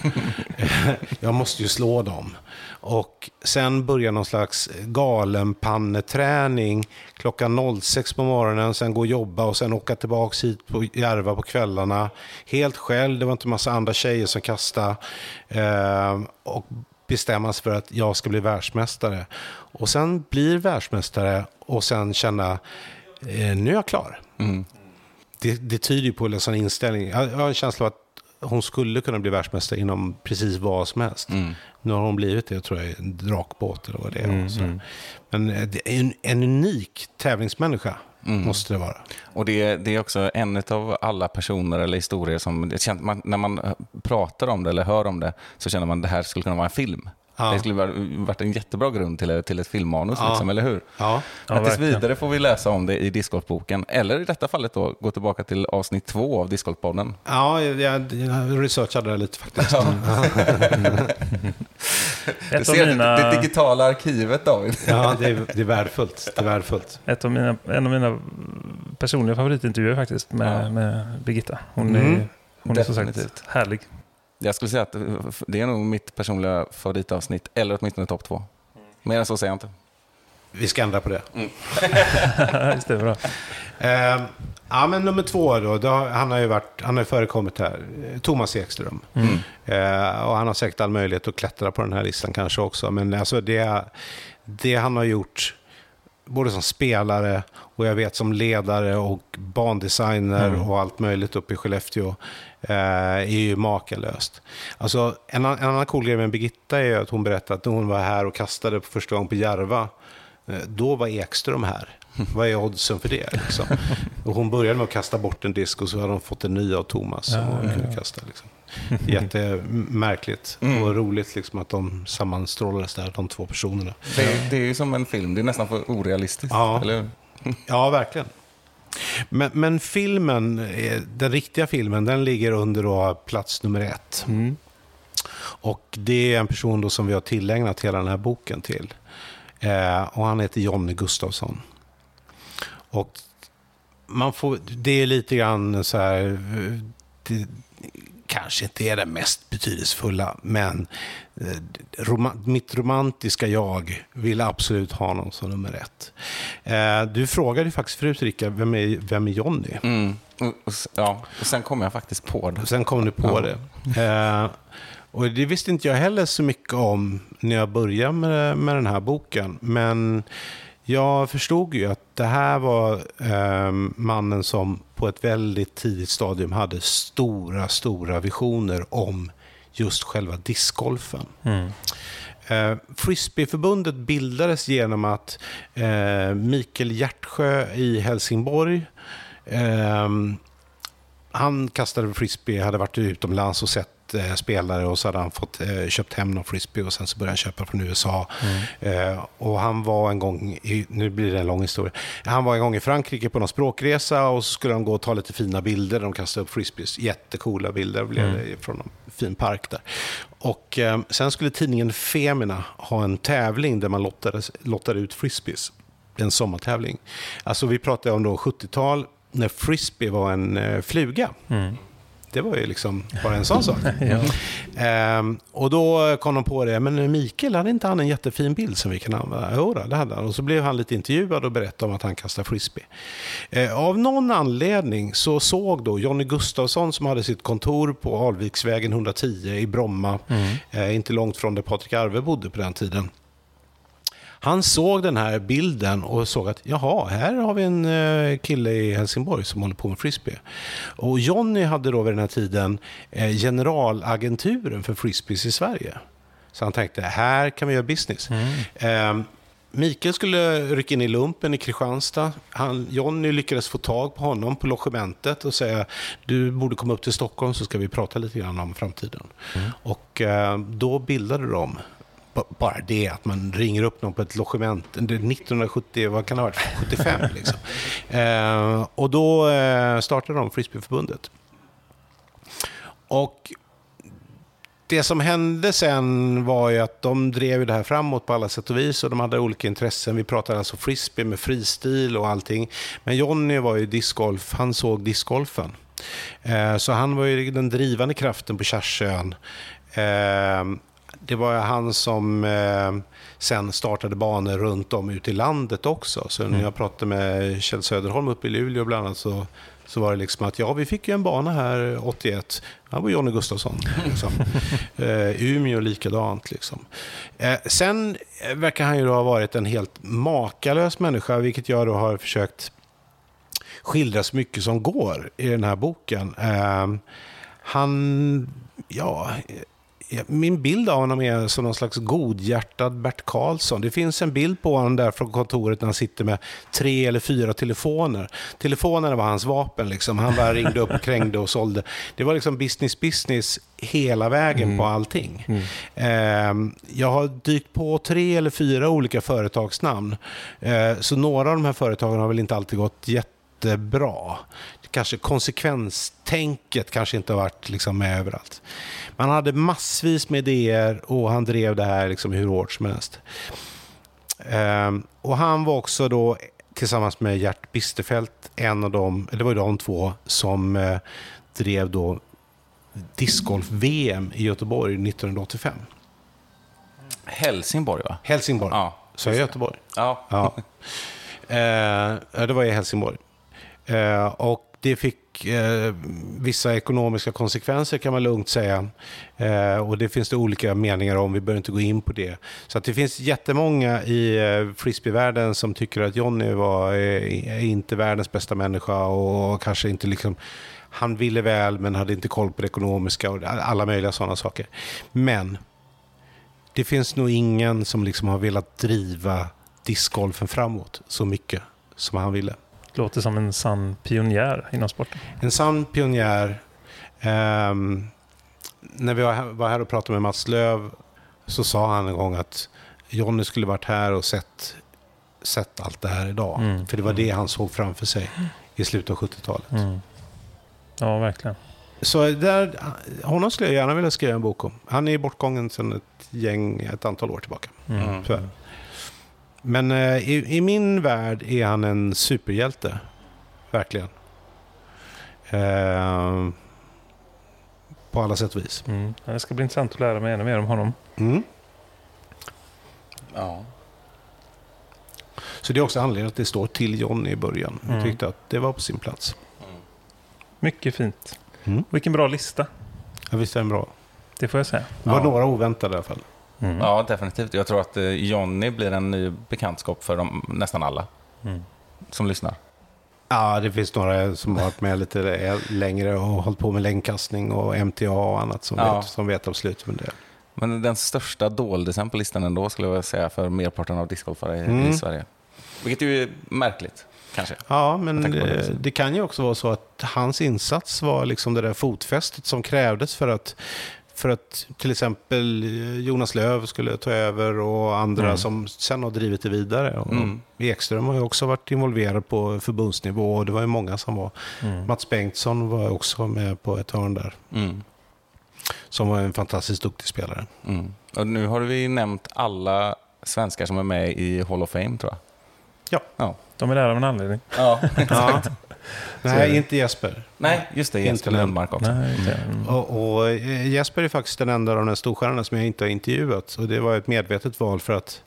jag måste ju slå dem. Och sen börjar någon slags galenpanneträning klockan 06 på morgonen, sen gå och jobba och sen åka tillbaka hit på Järva på kvällarna. Helt själv, det var inte massa andra tjejer som kastade. Ehm, och bestämma sig för att jag ska bli världsmästare. Och sen blir världsmästare och sen känna, eh, nu är jag klar. Mm. Det, det tyder ju på en sån inställning. Jag, jag har en känsla av att hon skulle kunna bli världsmästare inom precis vad som helst. Mm. Nu har hon blivit det, tror jag, en drakbåt eller vad det är. och så. Men eh, det är en, en unik tävlingsmänniska, måste det vara. Och det, det är också en av alla personer eller historier som, känns, man, när man eh, pratar om det eller hör om det, så känner man att det här skulle kunna vara en film. Ja. Det skulle vara- varit en jättebra grund till, till ett filmmanus, Ja. liksom, eller hur? Ja, Ja, Men tills verkligen. vidare får vi läsa om det i Discgolfboken. Eller i detta fallet då, gå tillbaka till avsnitt två av Discgolfpodden. ja jag, jag researchade det lite faktiskt. Du Ett av, ser mina, det, det digitala arkivet, David. Ja, det är, det är värdefullt. Det är värdefullt. ett av mina, en av mina personliga favoritintervjuer faktiskt med, Ja. med Birgitta. Hon Mm. är, hon är som sagt härlig. Jag skulle säga att det är nog mitt personliga favoritavsnitt, eller åtminstone topp två. Mer än så säger jag inte. Vi ska ändra på det. Just det, bra. Eh, ja, men nummer två då. då har- han har ju varit, han har ju förekommit här. Eh, Thomas Ekström. Eh, och han har säkert all möjlighet att klättra på den här listan kanske också. Men alltså det, det han har gjort, både som spelare och jag vet som ledare och bandesigner och allt möjligt uppe i Skellefteå, eh, är ju makalöst. Alltså, en, en annan cool grej med Birgitta är att hon berättade att när hon var här och kastade på första gången på Järva, eh, då var Ekström här. Vad är oddsen för det? Liksom? Och hon började med att kasta bort en disk och så hade hon fått en ny av Thomas som hon kunde kasta. Liksom. Jättemärkligt och roligt liksom, att de sammanstrålades där, de två personerna. Det, det är ju som en film, det är nästan för orealistiskt. Ja. Eller? Ja, verkligen. Men, men filmen, eh, den riktiga filmen, den ligger under då plats nummer ett. Och det är en person då som vi har tillägnat hela den här boken till. Eh, och han heter Jonny Gustafsson. Och man får, det är lite grann så här, eh, det kanske inte är det mest betydelsefulla, men eh, roma, mitt romantiska jag vill absolut ha någon som nummer ett. Eh, du frågade faktiskt förut, Rickard, vem är, vem är Jonny? Mm. Och, och, s- ja. och sen kom jag faktiskt på det. Och sen kom du på det. Eh, och det visste inte jag heller så mycket om när jag började med, med den här boken. Men jag förstod ju att det här var eh, mannen som på ett väldigt tidigt stadium hade stora, stora visioner om just själva discgolfen. Eh, Frisbeeförbundet bildades genom att eh, Mikael Hjärtsjö i Helsingborg ehm, han kastade frisbee, hade varit utomlands och sett eh, spelare och så hade han fått eh, köpt hem någon frisbee och sen så började han köpa från USA. Eh, och han var en gång, i, nu blir det en lång historia, han var en gång i Frankrike på någon språkresa och så skulle de gå och ta lite fina bilder. De kastade upp frisbees, jättecoola bilder blev det från en fin park där. Och eh, sen skulle tidningen Femina ha en tävling där man lottade, lottade ut frisbees. En sommartävling. Alltså vi pratar om då 70-tal när frisbee var en eh, fluga. Det var ju liksom bara en sån sak. Ehm, och då kom de på det, men Mikael, hade inte han en jättefin bild som vi kan använda? Jo, det hade han. Och så blev han lite intervjuad och berättade om att han kastar frisbee. Eh, av någon anledning så såg då Jonny Gustafsson som hade sitt kontor på Alviksvägen 110 i Bromma, eh, inte långt från där Patrik Arve bodde på den tiden. Han såg den här bilden och såg att jaha, här har vi en eh, kille i Helsingborg som håller på med frisbee. Och Jonny hade då vid den här tiden eh, generalagenturen för frisbees i Sverige. Så han tänkte, här kan vi göra business. Eh, Mikael skulle rycka in i lumpen i Kristianstad. Han, Jonny lyckades få tag på honom på logementet och säga du borde komma upp till Stockholm så ska vi prata lite grann om framtiden. Och eh, då bildade de bara det att man ringer upp någon på ett logement. Det är 1970, vad kan det ha varit? 75 liksom. Eh, och då eh, startade de Frisbeeförbundet. Och det som hände sen var ju att de drev det här framåt på alla sätt och vis och de hade olika intressen. Vi pratade alltså frisbee med fristil och allting. Men Jonny var ju discgolf, han såg discgolfen. Eh, Så han var ju den drivande kraften på Kärsön. Det var han som eh, sen startade banor runt om ute i landet också. Så när jag pratade med Kjell Söderholm uppe i Luleå bland annat så så var det liksom att ja, vi fick ju en bana här 81. Han var Jonny Gustafsson. Liksom. eh, Umeå likadant. Liksom. Eh, sen verkar han ju ha varit en helt makalös människa, vilket jag då har försökt skildra så mycket som går i den här boken. Eh, han, ja, min bild av honom är som någon slags godhjärtad Bert Karlsson. Det finns en bild på honom där från kontoret när han sitter med tre eller fyra telefoner. Telefonerna var hans vapen. Liksom. Han bara ringde upp, krängde och sålde. Det var liksom business business hela vägen på allting. Eh, jag har dykt på tre eller fyra olika företagsnamn. Eh, så några av de här företagen har väl inte alltid gått jättebra. Kanske konsekvenstänket kanske inte har varit liksom med överallt. Man hade massvis med idéer och han drev det här liksom hur hårt som helst. Ehm, och han var också då tillsammans med Gert Bisterfeldt en av dem, eller det var ju de två som eh, drev då discgolf-VM i Göteborg 1985. Helsingborg, va? Helsingborg. Ja, Så jag Göteborg? Ja. Ja. Eh, det var i Helsingborg. Eh, och det fick eh, vissa ekonomiska konsekvenser kan man lugnt säga. Eh, och det finns det olika meningar om, vi behöver inte gå in på det. Så att det finns jättemånga i eh, frisbeevärlden som tycker att Johnny var eh, inte världens bästa människa och kanske inte liksom han ville väl men hade inte koll på det ekonomiska och alla möjliga sådana saker. Men det finns nog ingen som liksom har velat driva discgolfen framåt så mycket som han ville. Låter som en sann pionjär inom sporten. En sann pionjär. Ehm, när vi var här- var här och pratade med Mats Löv så sa han en gång att Jonny skulle varit här och sett, sett allt det här idag. Mm. För det var det han såg framför sig i slutet av 70-talet. Mm. Ja, verkligen. Så där, honom skulle jag gärna vilja skriva en bok om. Han är bortgången sedan ett gäng, ett antal år tillbaka. Mm. Men eh, i, i min värld är han en superhjälte. Verkligen. Eh, på alla sätt och vis. Mm. Det ska bli intressant att lära mig ännu mer om honom. Mm. Ja. Så det är också anledningen att det står till Johnny i början. Jag Mm. tyckte att det var på sin plats. Mycket fint. Mm. Vilken bra lista. Ja, visst är den bra. Det får jag säga. Det var Ja. några oväntade i alla fall. Mm. ja, definitivt. Jag tror att eh, Johnny blir en ny bekantskap för de, nästan alla Mm. som lyssnar. Ja, det finns några som har varit med lite längre och hållit på med längdkastning och MTA och annat som, Ja. vet, som vet av slutet med det. Men den största doldisen på listan ändå skulle jag säga för merparten av discgolfare i, Mm. i Sverige. Vilket ju är märkligt, kanske. Ja, men det också. det kan ju också vara så att hans insats var liksom det där fotfästet som krävdes för att, för att till exempel eh, Jonas Löv skulle ta över och andra Mm. som sen har drivit det vidare. Och Mm. Ekström har ju också varit involverad på förbundsnivå och det var ju många som var. Mm. Mats Bengtsson var också med på ett hörn där, Mm. som var en fantastiskt duktig spelare. Mm. Och nu har vi nämnt alla svenskar som är med i Hall of Fame, tror jag. Ja. Ja. De är där av en anledning. ja. Är Nej, inte Jesper. Nej, just det. Jesper Inte Lundmark också. Nej, inte. Mm. Och, och eh, Jesper är faktiskt den enda av de här storstjärnorna som jag inte har intervjuat. Och det var ett medvetet val för att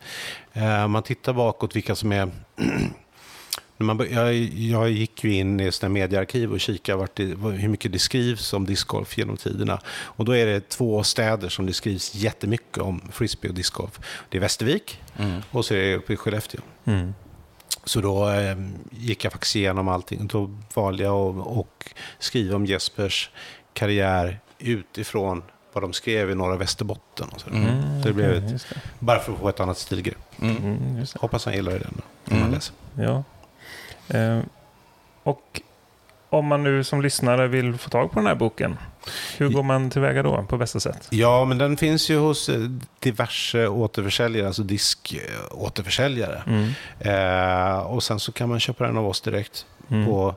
eh, man tittar bakåt vilka som är... när man, jag, jag gick ju in i sådana mediearkiv och kikade vart det, hur mycket det skrivs om discgolf genom tiderna. Och då är det två städer som det skrivs jättemycket om frisbee och discgolf. Det är Västervik Mm. och så är det uppe i Skellefteå. Mm. Så då eh, gick jag faktiskt igenom allting. Då valde jag att och skriva om Jespers karriär utifrån vad de skrev i Norra Västerbotten. Och så. Mm. Så det blev ett, det. bara för att få ett annat stilgrepp. Mm. Mm. Hoppas han gillar den Mm. läser. Ja. Eh, och om man nu som lyssnare vill få tag på den här boken, hur går man tillväga då på bästa sätt? Ja, men den finns ju hos eh, diverse återförsäljare, alltså diskåterförsäljare. Mm. Eh, och sen så kan man köpa den av oss direkt Mm. på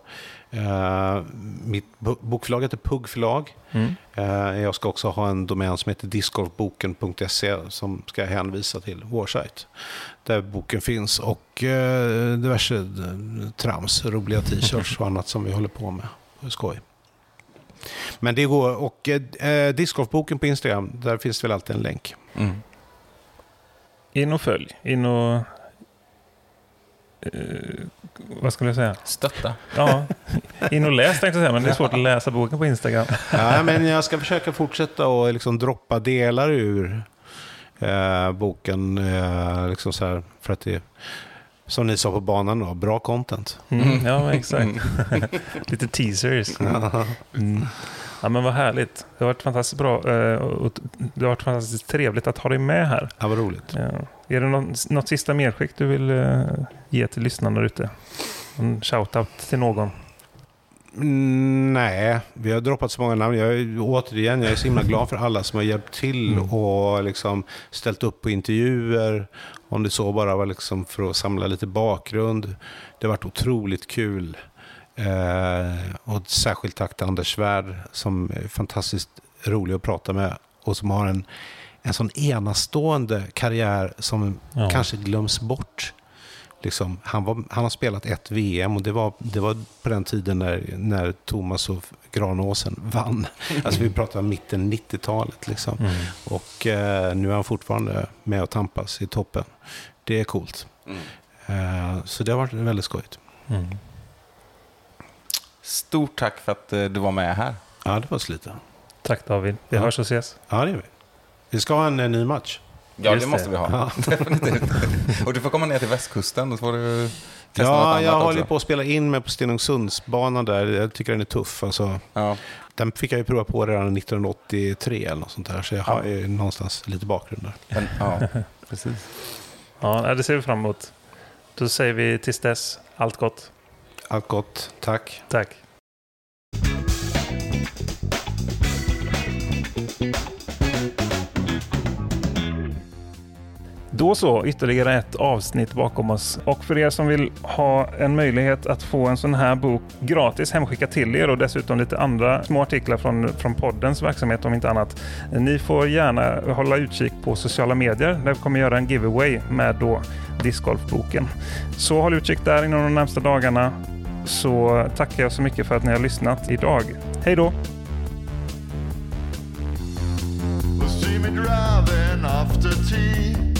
eh, mitt bo- bokförlag heter Pugg förlag. Mm. Eh, Jag ska också ha en domän som heter discgolfboken.se som ska hänvisa till vår sajt. Där boken finns och eh, diverse eh, trams, roliga t-shirts och annat som vi håller på med. Skoj. Men det går, och eh, discgolfboken på Instagram, där finns det väl alltid en länk. Mm. In och följ. In och... Eh, vad skulle jag säga? Stötta. Ja, in och läs tänkte jag säga, men det är svårt att läsa boken på Instagram. Ja, men jag ska försöka fortsätta och liksom droppa delar ur eh, boken. Eh, liksom så här, för att det som ni sa på banan, då, bra content. Mm, ja, men exakt. Lite teasers. Mm. Ja, men vad härligt. Det har varit fantastiskt bra eh, och det har varit fantastiskt trevligt att ha dig med här. Ja, vad roligt. Ja. Är det något, något sista medskick du vill eh, ge till lyssnarna ute? En shoutout till någon? Mm, nej, vi har droppat så många namn. Jag återigen, jag är så himla glad för alla som har hjälpt till Mm. och liksom ställt upp på intervjuer. Om det så bara var liksom för att samla lite bakgrund. Det har varit otroligt kul. Eh, och särskilt tack till Anders Svärd som är fantastiskt rolig att prata med och som har en, en sån enastående karriär som Ja. kanske glöms bort. Liksom, han, var, han har spelat ett VM och det var, det var på den tiden när, när Thomas och Granåsen vann. Alltså vi pratar mitten 90-talet. Liksom. Mm. Och eh, nu är han fortfarande med och tampas i toppen. Det är coolt. Mm. Eh, så det har varit väldigt skojigt. Mm. Stort tack för att eh, du var med här. Ja, det var slita. Tack David. Vi Ja. hörs och ses. Ja, det gör vi. Vi ska ha en, eh, ny match. Ja, Just det måste det. vi ha. Ja, Definitivt. Och du får komma ner till västkusten och så får du testa något ja annat jag också. håller på att spela in mig på Stenungsundsbanan där. Jag tycker den är tuff. Alltså, Ja. den fick jag ju prova på redan 1983 eller något sånt där. Så jag har ju någonstans lite bakgrund där. Men, ja, precis. Ja, det ser vi fram emot. Då säger vi tills dess, allt gott. Allt gott. Tack. Tack. Då så, ytterligare ett avsnitt bakom oss. Och för er som vill ha en möjlighet att få en sån här bok gratis hemskickad till er och dessutom lite andra små artiklar från, från poddens verksamhet om inte annat. Ni får gärna hålla utkik på sociala medier där vi kommer göra en giveaway med då discgolfboken. Så håll utkik där inom de närmsta dagarna så tackar jag så mycket för att ni har lyssnat idag. Hej då! See me driving after tea.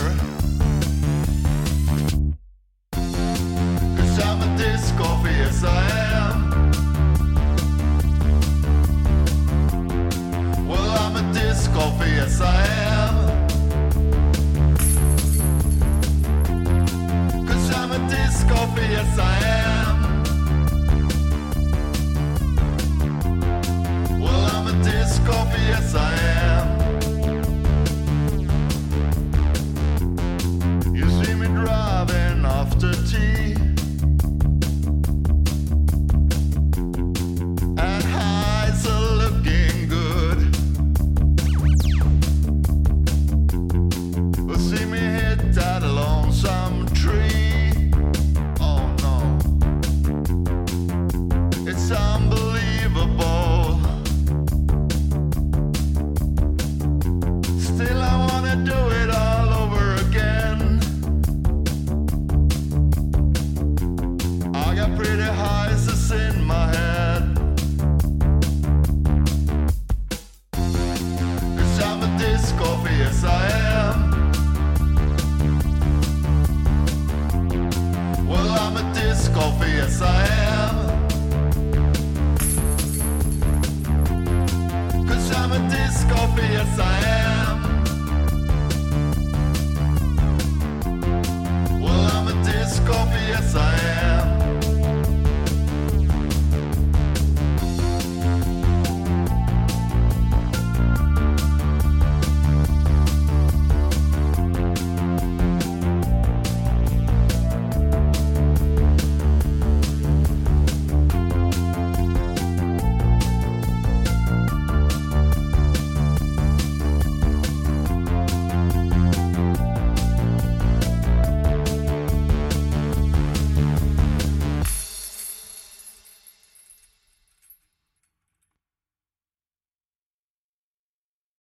cabeça é